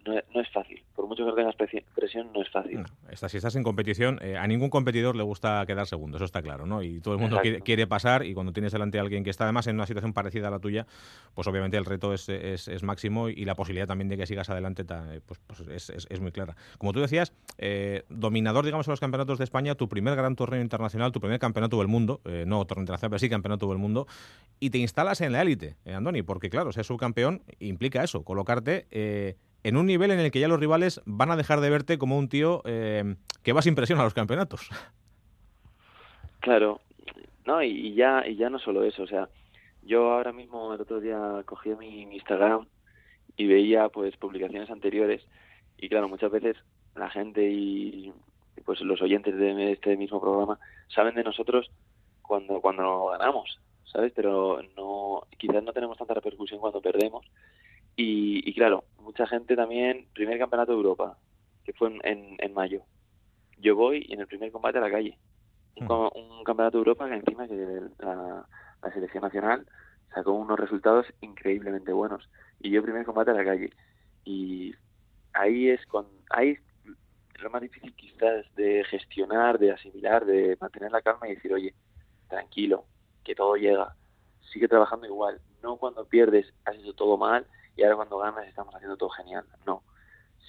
no, no es fácil. Por mucho que tengas presi- presión, no es fácil. Esta, si estás en competición, eh, a ningún competidor le gusta quedar segundo, eso está claro, ¿no? Y todo el mundo quiere, quiere pasar y cuando tienes delante a alguien que está además en una situación parecida a la tuya, pues obviamente el reto es, es- es máximo y la posibilidad también de que sigas adelante eh, pues, pues es, es- es muy clara. Como tú decías, eh, dominador, digamos, en los campeonatos de España, tu primer gran torneo internacional, tu primer campeonato del mundo, eh, no torneo internacional, pero sí campeonato del mundo, y te instalas en la élite, eh, Andoni, porque claro, ser subcampeón implica eso, colocarte en un nivel en el que ya los rivales van a dejar de verte como un tío eh, que vas impresión a los campeonatos. Claro, no, y, y ya y ya no solo eso, o sea, yo ahora mismo el otro día cogí mi, mi Instagram y veía pues publicaciones anteriores y claro, muchas veces la gente y pues los oyentes de este mismo programa saben de nosotros cuando cuando ganamos, ¿sabes? Pero no quizás no tenemos tanta repercusión cuando perdemos. Y, y claro, mucha gente también, primer campeonato de Europa, que fue en, en, en mayo. Yo voy y en el primer combate a la calle. Un, co- un campeonato de Europa que encima que la, la selección nacional sacó unos resultados increíblemente buenos. Y yo primer combate a la calle. Y ahí es con ahí es lo más difícil quizás de gestionar de asimilar de mantener la calma y decir oye tranquilo que todo llega. Sigue trabajando igual. No cuando pierdes has hecho todo mal y ahora cuando ganas estamos haciendo todo genial. No.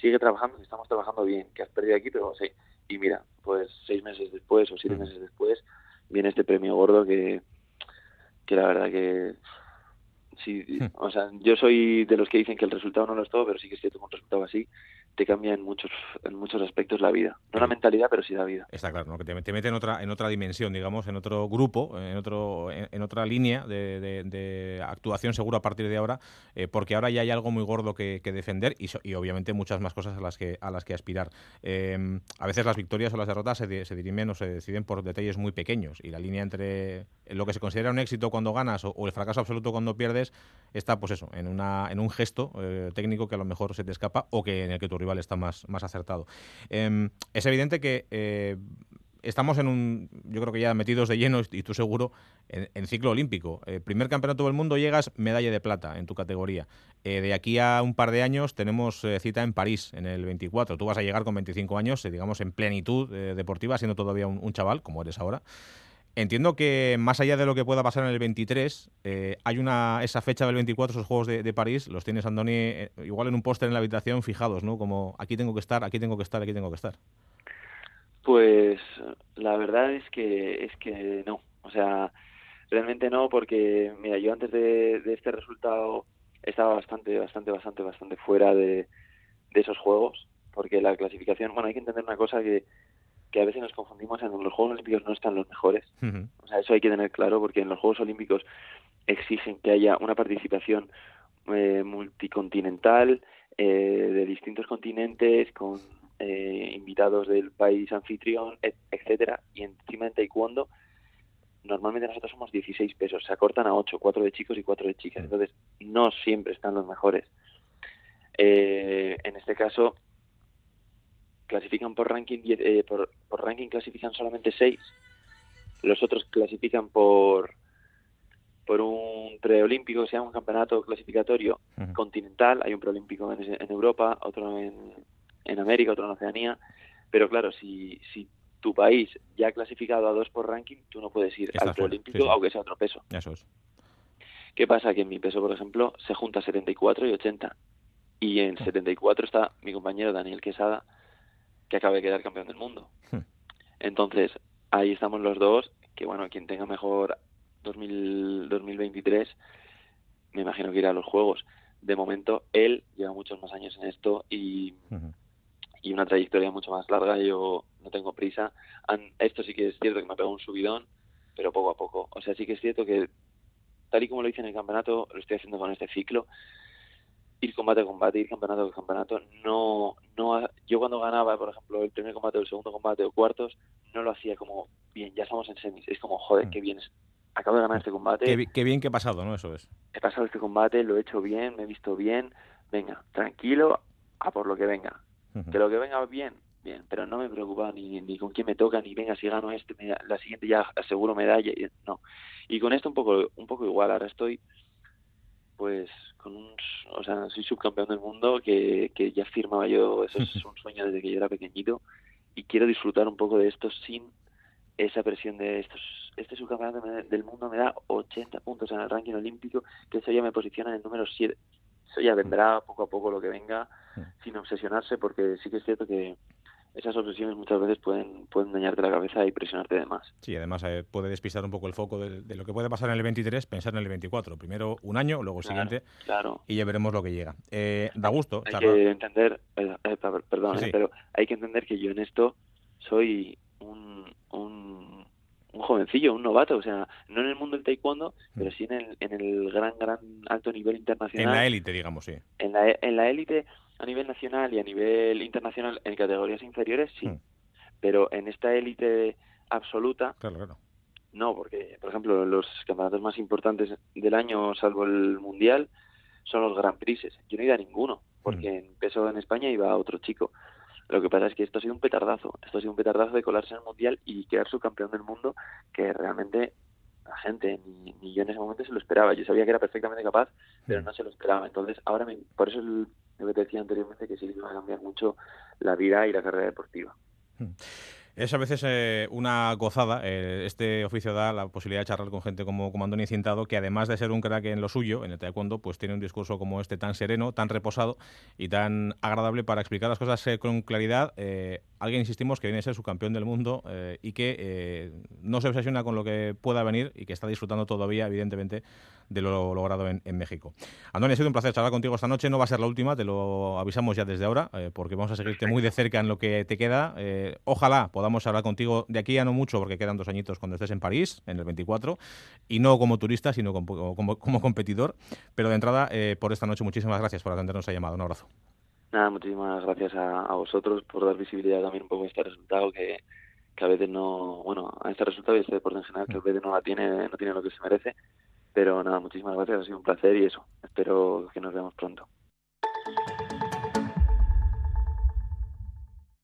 Sigue trabajando que estamos trabajando bien que has perdido aquí pero sí y mira pues seis meses después o siete meses después viene este premio gordo que que la verdad que sí o sea yo soy de los que dicen que el resultado no lo es todo pero sí que cierto que un resultado así te cambia en muchos en muchos aspectos la vida no la mentalidad pero sí la vida Está claro, ¿no? que te, te mete en otra, en otra dimensión, digamos, en otro grupo, en, otro, en, en otra línea de, de- de actuación seguro a partir de ahora, eh, porque ahora ya hay algo muy gordo que, que defender y, so- y obviamente muchas más cosas a las que, a las que aspirar. Eh, a veces las victorias o las derrotas se, di- se dirimen o se deciden por detalles muy pequeños y la línea entre lo que se considera un éxito cuando ganas o, o el fracaso absoluto cuando pierdes está, pues eso, en, una, en un gesto eh, técnico que a lo mejor se te escapa o que en el que tu rival está más, más acertado. Eh, es evidente que eh, estamos en un, yo creo que ya metidos de lleno, y tú seguro, en, en ciclo olímpico. Eh, primer campeonato del mundo, llegas medalla de plata en tu categoría. De aquí a un par de años tenemos cita en París, en el 24. Tú vas a llegar con 25 años, digamos, en plenitud deportiva, siendo todavía un chaval, como eres ahora. Entiendo que más allá de lo que pueda pasar en el 23, eh, hay una esa fecha del 24, esos Juegos de, de París, los tienes, Andoni, eh, igual en un póster en la habitación fijados, ¿no? Como aquí tengo que estar, aquí tengo que estar, aquí tengo que estar. Pues la verdad es que es que no, o sea, realmente no porque mira, yo antes de, de este resultado estaba bastante, bastante, bastante, bastante fuera de, de esos juegos, porque la clasificación, bueno, hay que entender una cosa que, que a veces nos confundimos en los Juegos Olímpicos no están los mejores, o sea, eso hay que tener claro porque en los Juegos Olímpicos exigen que haya una participación eh, multicontinental eh, de distintos continentes con eh, invitados del país anfitrión, et- etcétera, y encima en taekwondo normalmente nosotros somos 16 pesos, se acortan a 8, 4 de chicos y 4 de chicas, entonces no siempre están los mejores. Eh, en este caso clasifican por ranking, eh, por, por ranking clasifican solamente 6, los otros clasifican por por un preolímpico, que se llama un campeonato clasificatorio continental, hay un preolímpico en, en Europa, otro en, en América, otro en Oceanía, pero claro, si, si tu país ya ha clasificado a dos por ranking, tú no puedes ir Estás al preolímpico, sí, sí. aunque sea otro peso. Eso es. ¿Qué pasa? Que en mi peso, por ejemplo, se junta 74 y 80. Y en 74 está mi compañero Daniel Quesada, que acaba de quedar campeón del mundo. Entonces, ahí estamos los dos, que bueno, quien tenga mejor 2000, 2023, me imagino que irá a los Juegos. De momento, él lleva muchos más años en esto y, y una trayectoria mucho más larga. Yo no tengo prisa. Esto sí que es cierto que me ha pegado un subidón, pero poco a poco. O sea, sí que es cierto que, tal y como lo hice en el campeonato, lo estoy haciendo con este ciclo. Ir combate a combate, ir campeonato a campeonato. No, no, yo cuando ganaba, por ejemplo, el primer combate, o el segundo combate o cuartos, no lo hacía como, bien, ya estamos en semis. Es como, joder, qué bien. Acabo de ganar este combate Qué, bi- qué bien que he pasado, ¿no? Eso es. he pasado este combate, lo he hecho bien, me he visto bien, venga, tranquilo, a por lo que venga. Que lo que venga bien, bien, pero no me preocupa ni, ni con quién me toca, ni venga, si gano este, me- la siguiente ya aseguro medalla, y- no. Y con esto un poco, un poco igual, ahora estoy pues con un, o sea, soy subcampeón del mundo que, que ya firmaba yo, eso es un sueño desde que yo era pequeñito y quiero disfrutar un poco de esto sin esa presión de estos, este subcampeonato del mundo me da 80 puntos en el ranking olímpico, que eso ya me posiciona en el número 7. Eso ya vendrá poco a poco lo que venga, sin obsesionarse, porque sí que es cierto que esas obsesiones muchas veces pueden, pueden dañarte la cabeza y presionarte de más. Sí, además eh, puede despistar un poco el foco de, de lo que puede pasar en el 23, pensar en el 24. Primero un año, luego el Claro, siguiente, claro. y ya veremos lo que llega. Eh, da gusto Hay que entender, eh, eh, per- perdón, Sí, eh, sí. pero hay que entender que yo en esto soy un, un, un jovencillo, un novato, o sea, no en el mundo del taekwondo, pero sí en el, en el gran, gran alto nivel En internacional. la élite, digamos, sí. En la, en la élite a nivel nacional y a nivel internacional en categorías inferiores, sí. Pero en esta élite absoluta, Claro, claro. no, porque, por ejemplo, los campeonatos más importantes del año, salvo el Mundial, son los Grand Prixes. Yo no ido a ninguno, porque en peso en España iba otro chico. Lo que pasa es que esto ha sido un petardazo. Esto ha sido un petardazo de colarse en el Mundial y quedar subcampeón del mundo, que realmente la gente, ni, ni yo en ese momento se lo esperaba. Yo sabía que era perfectamente capaz, pero no se lo esperaba. Entonces, ahora, me- por eso el- lo que te decía anteriormente, que sí que va a cambiar mucho la vida y la carrera deportiva. Es a veces eh, una gozada. eh, este oficio da la posibilidad de charlar con gente como, como Andoni Cintado, que además de ser un crack en lo suyo, en el taekwondo, pues tiene un discurso como este tan sereno, tan reposado y tan agradable para explicar las cosas eh, con claridad. Alguien, insistimos, que viene a ser su campeón del mundo y que no se obsesiona con lo que pueda venir y que está disfrutando todavía, evidentemente, de lo logrado en, México. Andoni, ha sido un placer charlar contigo esta noche. No va a ser la última, te lo avisamos ya desde ahora, porque vamos a seguirte muy de cerca en lo que te queda. Ojalá podamos hablar contigo de aquí a no mucho, porque quedan dos añitos cuando estés en París, en el 24, y no como turista, sino como, como- como competidor. Pero de entrada, eh, por esta noche, muchísimas gracias por atendernos a llamado. Un abrazo. Nada, muchísimas gracias a, a vosotros por dar visibilidad también un poco a este resultado que, que a veces no, bueno, a este resultado y a este deporte en general que a veces no la tiene, no tiene lo que se merece. Pero nada, muchísimas gracias, ha sido un placer y eso, espero que nos veamos pronto.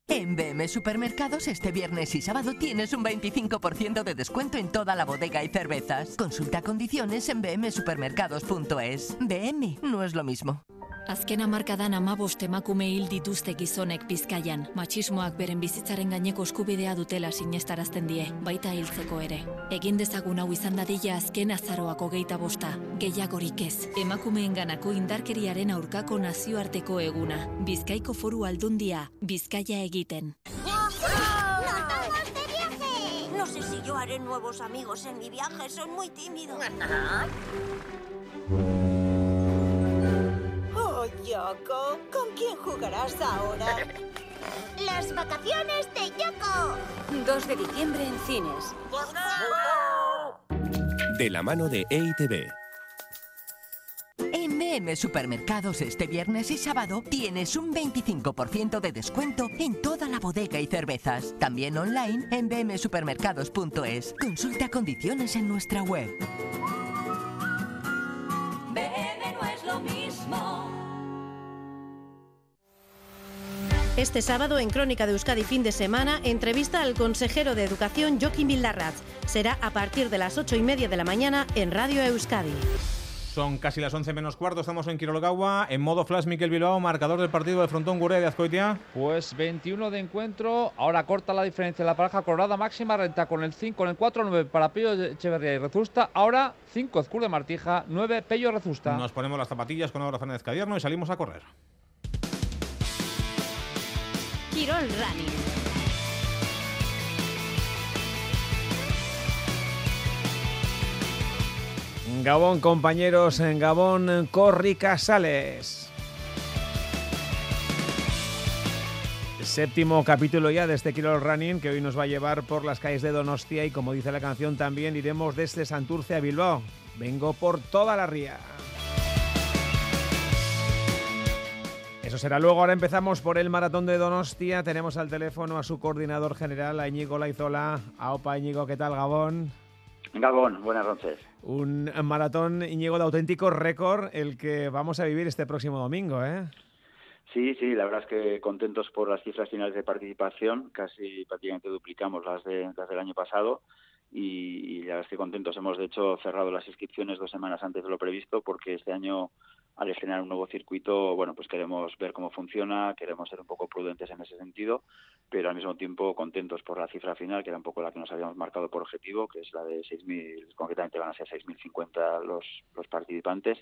En BM Supermercados este viernes y sábado tienes un 25% de descuento en toda la bodega y cervezas. Consulta condiciones en bmsupermercados.es. BM no es lo mismo. Azken hamarkadan amabost emakume hil dituzte gizonek Bizkaian. Matxismoak beren bizitzaren gaineko eskubidea dutela sinestarazten die, baita hiltzeko ere. Egin dezagun hau izan dadila azken azaroako geita bosta, gehiagorik ez. Emakumeenganako indarkeriaren aurkako nazioarteko eguna. Bizkaiko foru aldundia, Bizkaia egiten. No sé si yo haré nuevos amigos en mi viaje, soy muy tímido. Oh, Yoko, ¿con quién jugarás ahora? Las vacaciones de Yoko. 2 de diciembre en cines. De la mano de EITB. BM Supermercados este viernes y sábado tienes un 25% de descuento en toda la bodega y cervezas. También online en bmsupermercados.es. Consulta condiciones en nuestra web. BM no es lo mismo. Este sábado en Crónica de Euskadi fin de semana, entrevista al consejero de Educación Joaquín Vildarraz. Será a partir de las ocho y media de la mañana en Radio Euskadi. Son casi las 11 menos cuarto, estamos en Quirologagua, en modo flash Miquel Bilbao, marcador del partido de Frontón Gurea de Azcoitia. Pues 21 de encuentro, ahora corta la diferencia la pareja colorada máxima, renta con el 5, con el 4, 9 para Pello Echeverría y Rezusta, ahora 5 Ezcur de Martija, 9 Pello Rezusta. Nos ponemos las zapatillas con Aura Fernández Cadierno y salimos a correr. Quirol Running. Gabón, compañeros, en Gabón, Corri Casales. Séptimo capítulo ya de este Kilo Running que hoy nos va a llevar por las calles de Donostia y como dice la canción también iremos desde Santurce a Bilbao. Vengo por toda la ría. Eso será luego. Ahora empezamos por el maratón de Donostia. Tenemos al teléfono a su coordinador general, a Íñigo Laizola. A Opa Íñigo, ¿qué tal, Gabón? Gabón, buenas noches. Un maratón, Íñigo, de auténtico récord el que vamos a vivir este próximo domingo, ¿eh? Sí, sí, la verdad es que contentos por las cifras finales de participación, casi prácticamente duplicamos las, de, las del año pasado y, y la verdad que contentos. Hemos de hecho cerrado las inscripciones dos semanas antes de lo previsto porque este año al estrenar un nuevo circuito, bueno, pues queremos ver cómo funciona, queremos ser un poco prudentes en ese sentido, pero al mismo tiempo contentos por la cifra final, que era un poco la que nos habíamos marcado por objetivo, que es la de 6.000, concretamente van a ser 6.050 los, los participantes,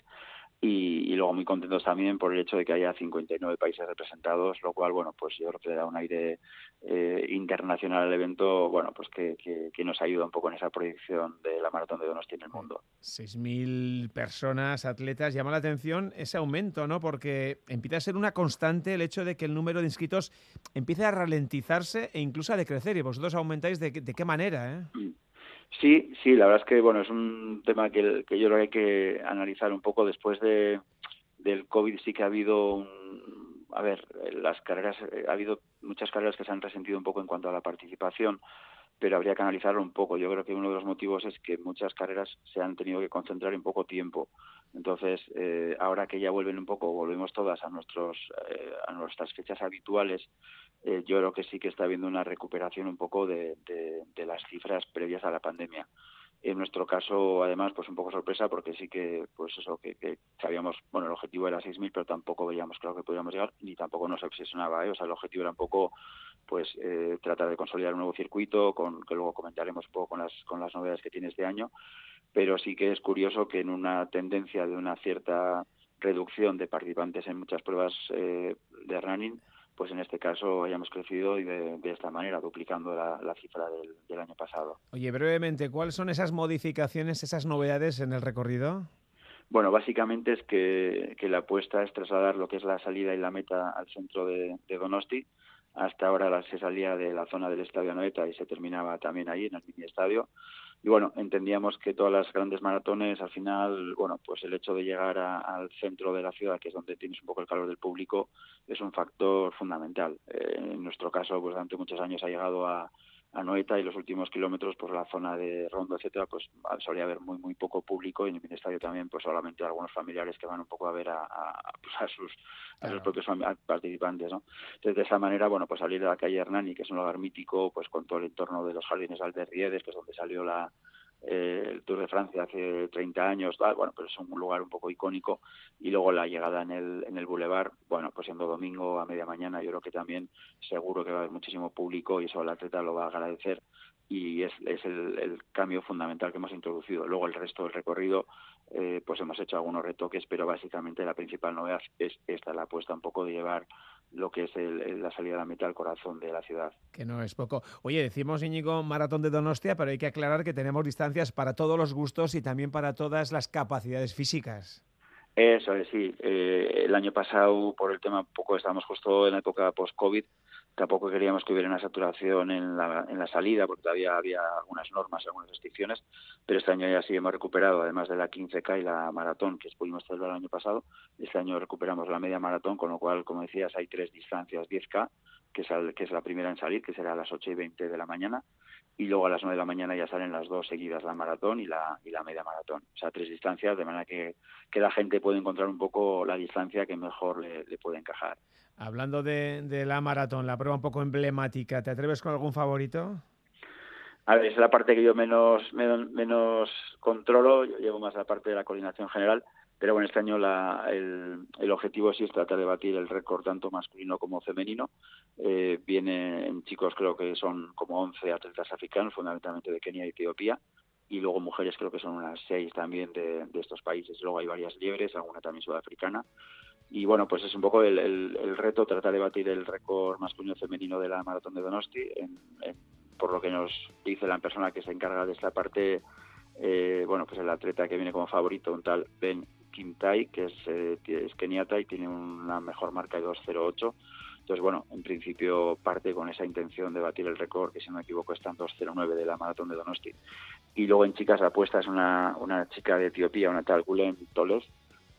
y, y, luego muy contentos también por el hecho de que haya 59 países representados, lo cual, bueno, pues yo creo que le da un aire eh, internacional al evento, bueno, pues que, que, que, nos ayuda un poco en esa proyección de la maratón de Donosti en el mundo. 6.000 personas, atletas, llama la atención ese aumento, ¿no? Porque empieza a ser una constante el hecho de que el número de inscritos empiece a ralentizarse e incluso a decrecer, y vosotros aumentáis de, de qué manera, ¿eh? Sí, sí, la verdad es que bueno es un tema que, que yo creo que hay que analizar un poco. Después de del COVID sí que ha habido un, a ver las carreras ha habido muchas carreras que se han resentido un poco en cuanto a la participación pero habría que analizarlo un poco. Yo creo que uno de los motivos es que muchas carreras se han tenido que concentrar en poco tiempo. Entonces, eh, ahora que ya vuelven un poco, volvemos todas a nuestros eh, a nuestras fechas habituales, eh, yo creo que sí que está habiendo una recuperación un poco de, las cifras previas a la pandemia. En nuestro caso, además, pues un poco sorpresa porque sí que, pues eso, que, que sabíamos, bueno, el objetivo era 6.000, pero tampoco veíamos claro que podíamos llegar, ni tampoco nos obsesionaba, ¿eh? O sea, el objetivo era un poco, pues, eh, tratar de consolidar un nuevo circuito, con que luego comentaremos un poco con las, con las novedades que tiene este año, pero sí que es curioso que en una tendencia de una cierta reducción de participantes en muchas pruebas eh, de running, pues en este caso hayamos crecido y de, de esta manera, duplicando la, la cifra del, del, año pasado. Oye, brevemente, ¿cuáles son esas modificaciones, esas novedades en el recorrido? Bueno, básicamente es que, que la apuesta es trasladar lo que es la salida y la meta al centro de, de Donosti. Hasta ahora se salía de la zona del Estadio Noeta y se terminaba también ahí, en el mini estadio y bueno, entendíamos que todas las grandes maratones, al final, bueno, pues el hecho de llegar a, al centro de la ciudad, que es donde tienes un poco el calor del público, es un factor fundamental. Eh, en nuestro caso, pues durante muchos años ha llegado a, a Noeta y los últimos kilómetros, pues la zona de Rondo, etcétera, pues solía haber muy muy poco público y en el estadio también, pues solamente algunos familiares que van un poco a ver a, a, pues a sus a sus propios participantes, ¿no? Entonces de esa manera, bueno, pues salir de la calle Hernani, que es un lugar mítico, pues con todo el entorno de los jardines Alberriedes, que es donde salió la eh, el Tour de Francia hace 30 años, tal, bueno, pero es un lugar un poco icónico y luego la llegada en el, en el Boulevard, bueno, pues siendo domingo a media mañana, yo creo que también seguro que va a haber muchísimo público y eso el atleta lo va a agradecer y es, es el, el, cambio fundamental que hemos introducido. Luego el resto del recorrido, eh, pues hemos hecho algunos retoques, pero básicamente la principal novedad es esta, la apuesta un poco de llevar lo que es el, el, la salida de la meta al corazón de la ciudad. Que no es poco. Oye, decimos Íñigo Maratón de Donostia, pero hay que aclarar que tenemos distancias para todos los gustos y también para todas las capacidades físicas. Eso es, sí. Eh, el año pasado, por el tema, un poco estábamos justo en la época post-COVID, tampoco queríamos que hubiera una saturación en la, en la salida, porque todavía había algunas normas, algunas restricciones, pero este año ya sí hemos recuperado, además de la 15K y la maratón que pudimos celebrar el año pasado, este año recuperamos la media maratón, con lo cual, como decías, hay tres distancias, 10K, que es, la primera en salir, que será a las 8 y 20 de la mañana, y luego a las 9 de la mañana ya salen las dos seguidas, la maratón y la, y la media maratón. O sea, tres distancias, de manera que, que la gente puede encontrar un poco la distancia que mejor le puede encajar. Hablando de, la maratón, la prueba un poco emblemática, ¿te atreves con algún favorito? A ver, es la parte que yo menos, menos, menos controlo, yo llevo más la parte de la coordinación general, pero bueno, este año la, el, el, objetivo sí es tratar de batir el récord tanto masculino como femenino. Eh, viene en chicos creo que son como 11 atletas africanos, fundamentalmente de Kenia y Etiopía, y luego mujeres creo que son unas 6 también de, de estos países. Luego hay varias liebres, alguna también sudafricana. Y bueno, pues es un poco el, reto tratar de batir el récord masculino femenino de la maratón de Donosti, por lo que nos dice la persona que se encarga de esta parte, eh, bueno, pues el atleta que viene como favorito, un tal Ben Kimtai, que es, eh, es keniata y tiene una mejor marca de 2.08. Entonces, bueno, en principio parte con esa intención de batir el récord, que si no me equivoco está en 2.09 de la maratón de Donosti. Y luego en chicas apuestas una, una chica de Etiopía, una tal Gulen Toles,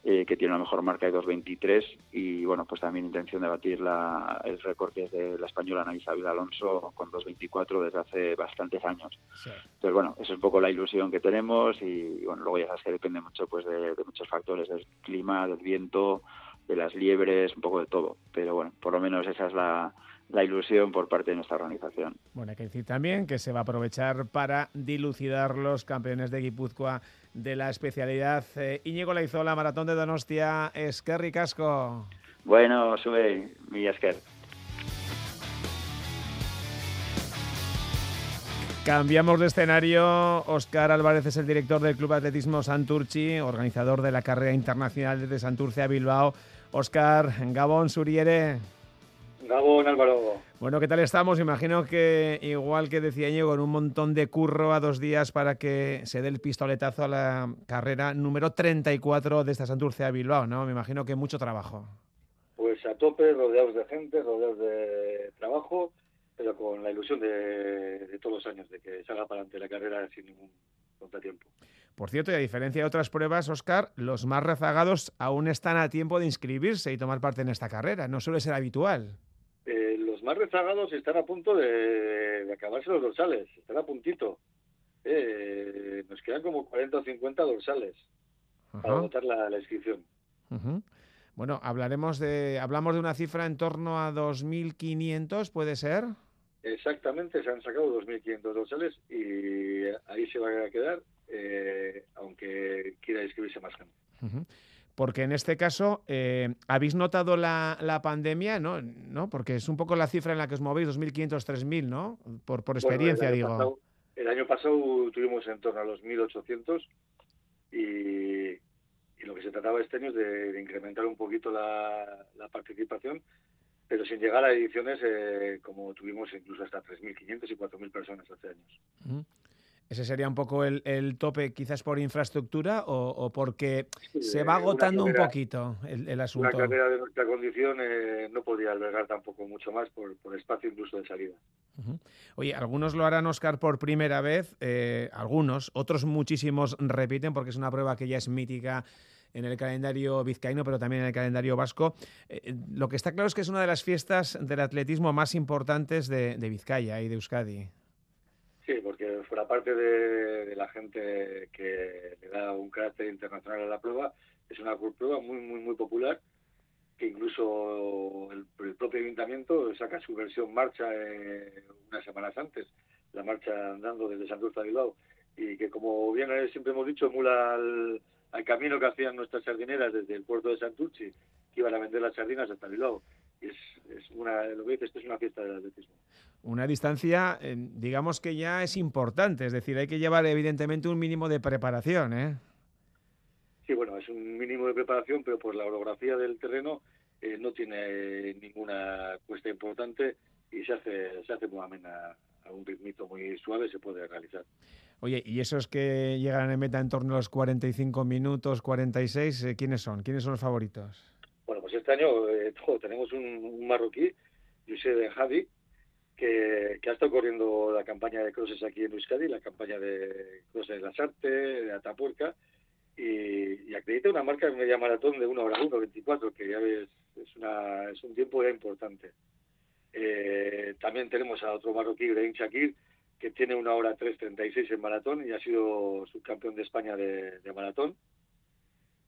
eh, que tiene una mejor marca de 2.23 y bueno, pues también intención de batir la, el récord que es de la española Ana Isabel Alonso con 2.24 desde hace bastantes años. Sí. Entonces bueno, esa es un poco la ilusión que tenemos y, y bueno, luego ya sabes que depende mucho pues de, de muchos factores, del clima, del viento, de las liebres, un poco de todo. Pero bueno, por lo menos esa es la, la ilusión por parte de nuestra organización. Bueno, hay que decir también que se va a aprovechar para dilucidar los campeones de Guipúzcoa de la especialidad. Eh, Íñigo Laizola, Maratón de Donostia, Esquerri Casco. Bueno, sube, mi Esquer. Cambiamos de escenario. Oscar Álvarez es el director del Club Atletismo Santurchi, organizador de la carrera internacional desde Santurce a Bilbao. Oscar, Gabón, Suriere. Gabón, Álvaro. Bueno, ¿qué tal estamos? Imagino que, igual que decía Íñigo, con un montón de curro a dos días para que se dé el pistoletazo a la carrera número 34 de esta Santurce a Bilbao, ¿no? Me imagino que mucho trabajo. Pues a tope, rodeados de gente, rodeados de trabajo pero con la ilusión de, todos los años, de que salga para adelante la carrera sin ningún contratiempo. Por cierto, y a diferencia de otras pruebas, Oscar, los más rezagados aún están a tiempo de inscribirse y tomar parte en esta carrera. No suele ser habitual. Eh, los más rezagados están a punto de, acabarse los dorsales, están a puntito. Eh, nos quedan como 40 o 50 dorsales para votar la, inscripción. Bueno, hablaremos de, hablamos de una cifra en torno a 2.500, ¿puede ser? Exactamente, se han sacado 2.500 dorsales y ahí se va a quedar, eh, aunque quiera inscribirse más gente. Porque en este caso, eh, ¿habéis notado la, la, pandemia? ¿no? ¿no? Porque es un poco la cifra en la que os movéis, 2.500, 3.000, ¿no? Por, por experiencia, digo. el año pasado tuvimos en torno a los 1.800 y, y lo que se trataba este año es de, incrementar un poquito la, la participación pero sin llegar a ediciones eh, como tuvimos incluso hasta 3.500 y 4.000 personas hace años. ¿Ese sería un poco el, el tope quizás por infraestructura o, o porque se va agotando un poquito el, el, asunto? Una carrera de nuestra condición eh, no podría albergar tampoco mucho más por, por espacio incluso de salida. Oye, algunos lo harán, Oscar, por primera vez, eh, algunos, otros muchísimos repiten porque es una prueba que ya es mítica en el calendario vizcaíno, pero también en el calendario vasco. Eh, eh, lo que está claro es que es una de las fiestas del atletismo más importantes de, Vizcaya y de Euskadi. Porque fuera parte de, la gente que le da un carácter internacional a la prueba, es una prueba muy, muy, muy popular, que incluso el, propio ayuntamiento saca su versión marcha eh, unas semanas antes, la marcha andando desde Santurce a Bilbao, y que como bien siempre hemos dicho, emula al al camino que hacían nuestras sardineras desde el puerto de Santurci, que iban a vender las sardinas hasta Bilbao. Es, es una, lo que dices, esto es una fiesta del atletismo. Una distancia, eh, digamos que ya es importante, es decir, hay que llevar evidentemente un mínimo de preparación, ¿eh? Sí, bueno, es un mínimo de preparación, pero por la orografía del terreno eh, no tiene ninguna cuesta importante y se hace, se hace muy amena a un ritmito muy suave se puede realizar. Oye, ¿y esos que llegan en meta en torno a los 45 minutos, 46, eh, quiénes son? ¿Quiénes son los favoritos? Este año eh, tenemos un, marroquí, José de Javi, que, ha estado corriendo la campaña de crosses aquí en Euskadi, la campaña de crosses de Las Artes, de Atapuerca, y, acredita una marca de media maratón de 1 hora 1.24, que ya ves, es, una, es un tiempo ya importante. Eh, también tenemos a otro marroquí, Graham Shakir, que tiene una hora 3.36 en maratón y ha sido subcampeón de España de, maratón.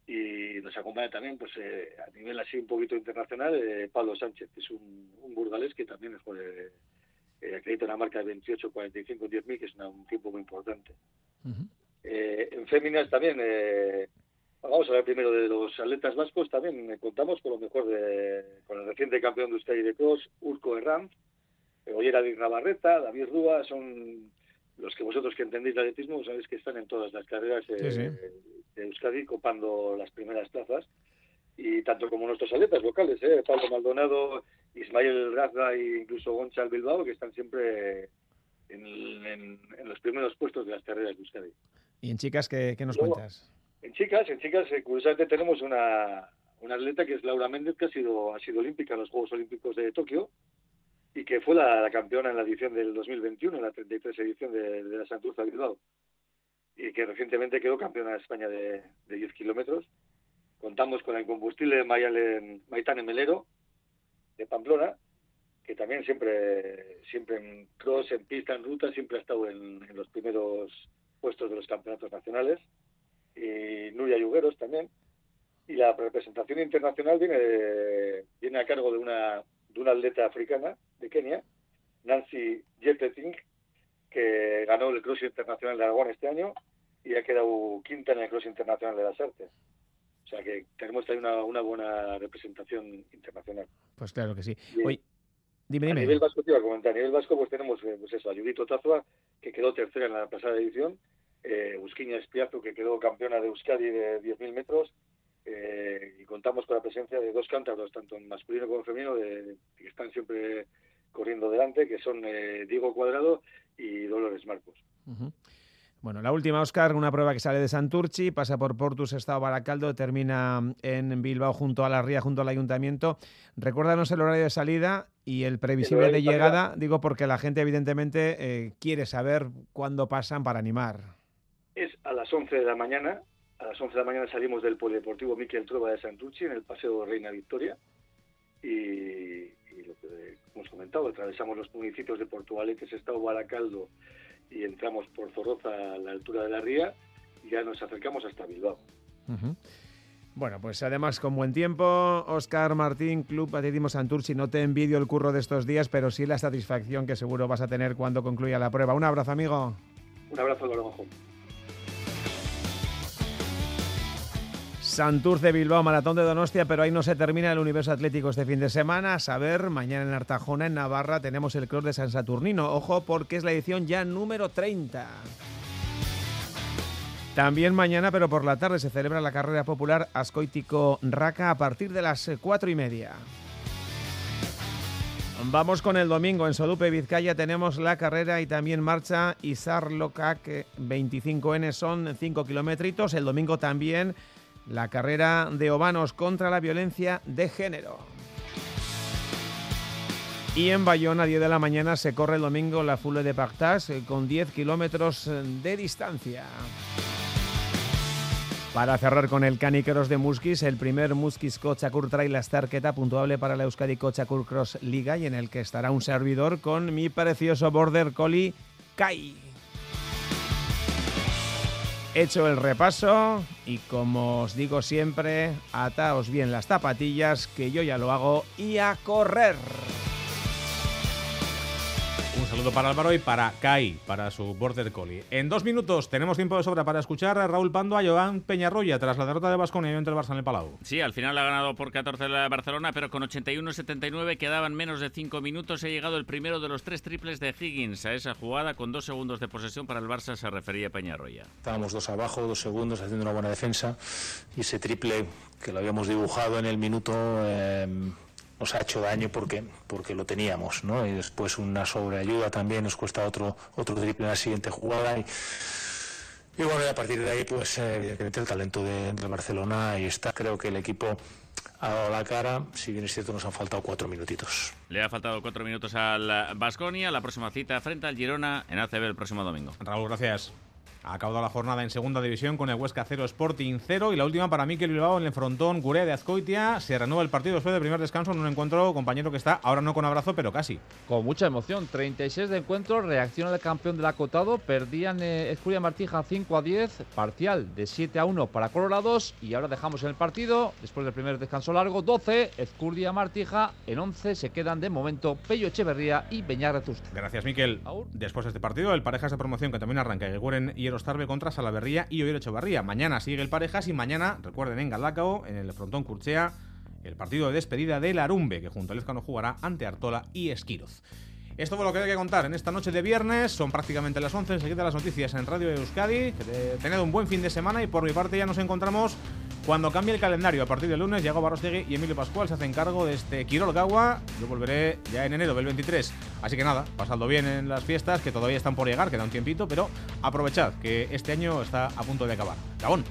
Y nos acompaña también, pues eh, a nivel así un poquito internacional, eh, Pablo Sánchez, que es un, burgalés que también es, eh, acredita una marca de 28, 45, 10.000, que es un tiempo muy importante. en féminas también Vamos a hablar primero de los atletas vascos. También contamos con lo mejor de, con el reciente campeón de Euskadi de Cross, Urco Herranz, Ollera de Navarreta, David Rúa, son los que vosotros que entendéis de atletismo sabéis que están en todas las carreras de Euskadi copando las primeras plazas. Y tanto como nuestros atletas locales, ¿eh? Pablo Maldonado, Ismael Razda e incluso Gonchal Bilbao, que están siempre en, los primeros puestos de las carreras de Euskadi. ¿Y en chicas qué, nos cuentas? En chicas, en chicas, eh, curiosamente tenemos una, una atleta que es Laura Méndez, que ha sido, ha sido olímpica en los Juegos Olímpicos de Tokio y que fue la, campeona en la edición del 2021, en la 33 edición de, la Santurza Bilbao, y que recientemente quedó campeona de España de, 10 kilómetros. Contamos con el incombustible Maitane Melero, de Pamplona, que también siempre, siempre en cross, en pista, en ruta, siempre ha estado en los primeros puestos de los campeonatos nacionales y Nuria Yugueros también. Y la representación internacional viene, viene a cargo de una, de una atleta africana, de Kenia, Nancy Jetting, que ganó el Cross Internacional de Aragón este año y ha quedado quinta en el Cross Internacional de las Artes. O sea que tenemos ahí una, una buena representación internacional. Pues claro que sí. Oye, dime, A nivel vasco te iba a comentar, a nivel vasco pues tenemos eh, pues eso, a Judith Otazua, que quedó tercera en la pasada edición, eh, Busquiña Espiazu, que quedó campeona de Euskadi de 10.000 metros, eh, y contamos con la presencia de dos cántabros, tanto en masculino como en femenino, de- que están siempre corriendo delante, que son eh, Diego Cuadrado y Dolores Marcos. Bueno, la última, Oscar, una prueba que sale de Santurchi, pasa por Portus, Estado Baracaldo, termina en Bilbao junto a la Ría, junto al Ayuntamiento. Recuérdanos el horario de salida y el previsible de salida. llegada, digo porque la gente evidentemente eh, quiere saber cuándo pasan para animar. Es a las 11 de la mañana, a las 11 de la mañana salimos del Polideportivo Miquel Trueba de Santucci en el Paseo Reina Victoria y, que hemos comentado, atravesamos los municipios de Portugalete, Estado Baracaldo y entramos por Zorroza a la altura de la ría y ya nos acercamos hasta Bilbao. Bueno, pues además con buen tiempo, Oscar Martín, Club Atletismo Santurchi, no te envidio el curro de estos días, pero sí la satisfacción que seguro vas a tener cuando concluya la prueba. Un abrazo, amigo. Un abrazo, Lorenzo. Santurce Bilbao, Maratón de Donostia, pero ahí no se termina el universo atlético este fin de semana. A saber, mañana en Artajona, en Navarra, tenemos el Cross de San Saturnino. Ojo, porque es la edición ya número 30. También mañana, pero por la tarde, se celebra la carrera popular Ascoitico Raca a partir de las eh, cuatro y media. Vamos con el domingo. En Sodupe, Vizcaya, tenemos la carrera y también marcha Isar Locac 25N. Son 5 kilómetros. El domingo también la carrera de Obanos contra la violencia de género. Y en Bayona, a 10 de la mañana, se corre el domingo la Fule de Pactas eh, con 10 kilómetros eh, de distancia. Para cerrar con el Caniqueros de Muskis, el primer Muskis Cochakur Trail Starketa puntuable para la Euskadi Cochakur Cross Liga y en el que estará un servidor con mi precioso Border Collie Kai. Hecho el repaso y como os digo siempre, ataos bien las zapatillas que yo ya lo hago y a correr. Saludo para Álvaro y para Kai, para su Border Collie. En dos minutos tenemos tiempo de sobra para escuchar a Raúl Pando a Joan Peñarroya tras la derrota de Vasconia ante el Barça en el Palau. Sí, al final ha ganado por 14 la Barcelona, pero con 81-79 quedaban menos de 5 minutos. Ha llegado el primero de los tres triples de Higgins. A esa jugada, con dos segundos de posesión para el Barça, se refería Peñarroya. Estábamos dos abajo, dos segundos, haciendo una buena defensa. Y ese triple que lo habíamos dibujado en el minuto eh, nos ha hecho daño porque, porque lo teníamos. ¿no? Y después una sobreayuda también nos cuesta otro, otro triple en la siguiente jugada. Y, y bueno, y a partir de ahí, pues eh, evidentemente el talento de, de Barcelona ahí está. Creo que el equipo ha dado la cara. Si bien es cierto, nos han faltado cuatro minutitos. Le ha faltado cuatro minutos al Vasconia. La próxima cita frente al Girona en ACB el próximo domingo. Raúl, gracias. Ha acabado la jornada en segunda división con el Huesca 0 Sporting 0 y la última para Mikel Bilbao en el frontón Gurea de Azcoitia. Se renueva el partido después del primer descanso en un encuentro compañero que está ahora no con abrazo pero casi. Con mucha emoción, 36 de encuentro, reacciona el campeón del acotado, perdían eh, Escuria Martija 5 a 10, parcial de 7 a 1 para Colorados y ahora dejamos en el partido, después del primer descanso largo, 12, Ezcurdia Martija, en 11 se quedan de momento Pello Echeverría y Beñar Rezuste. Gracias, Miquel. Después de este partido, el Parejas de promoción que también arranca, Eguren y Contra Salaverría y Oyer Echevarría. Mañana sigue el Parejas y mañana, recuerden, en Galdacao, en el frontón Curchea, el partido de despedida del Arumbe, que junto al Ezcano jugará ante Artola y Esquiroz. Esto fue lo que hay que contar en esta noche de viernes. Son prácticamente las 11. Enseguida las noticias en Radio Euskadi. Tened un buen fin de semana y por mi parte ya nos encontramos cuando cambie el calendario. A partir del lunes, Diego Barrostegui y Emilio Pascual se hacen cargo de este Quirol Gawa. Yo volveré ya en enero del 23. Así que nada, pasadlo bien en las fiestas que todavía están por llegar, queda un tiempito, pero aprovechad que este año está a punto de acabar. Gabón.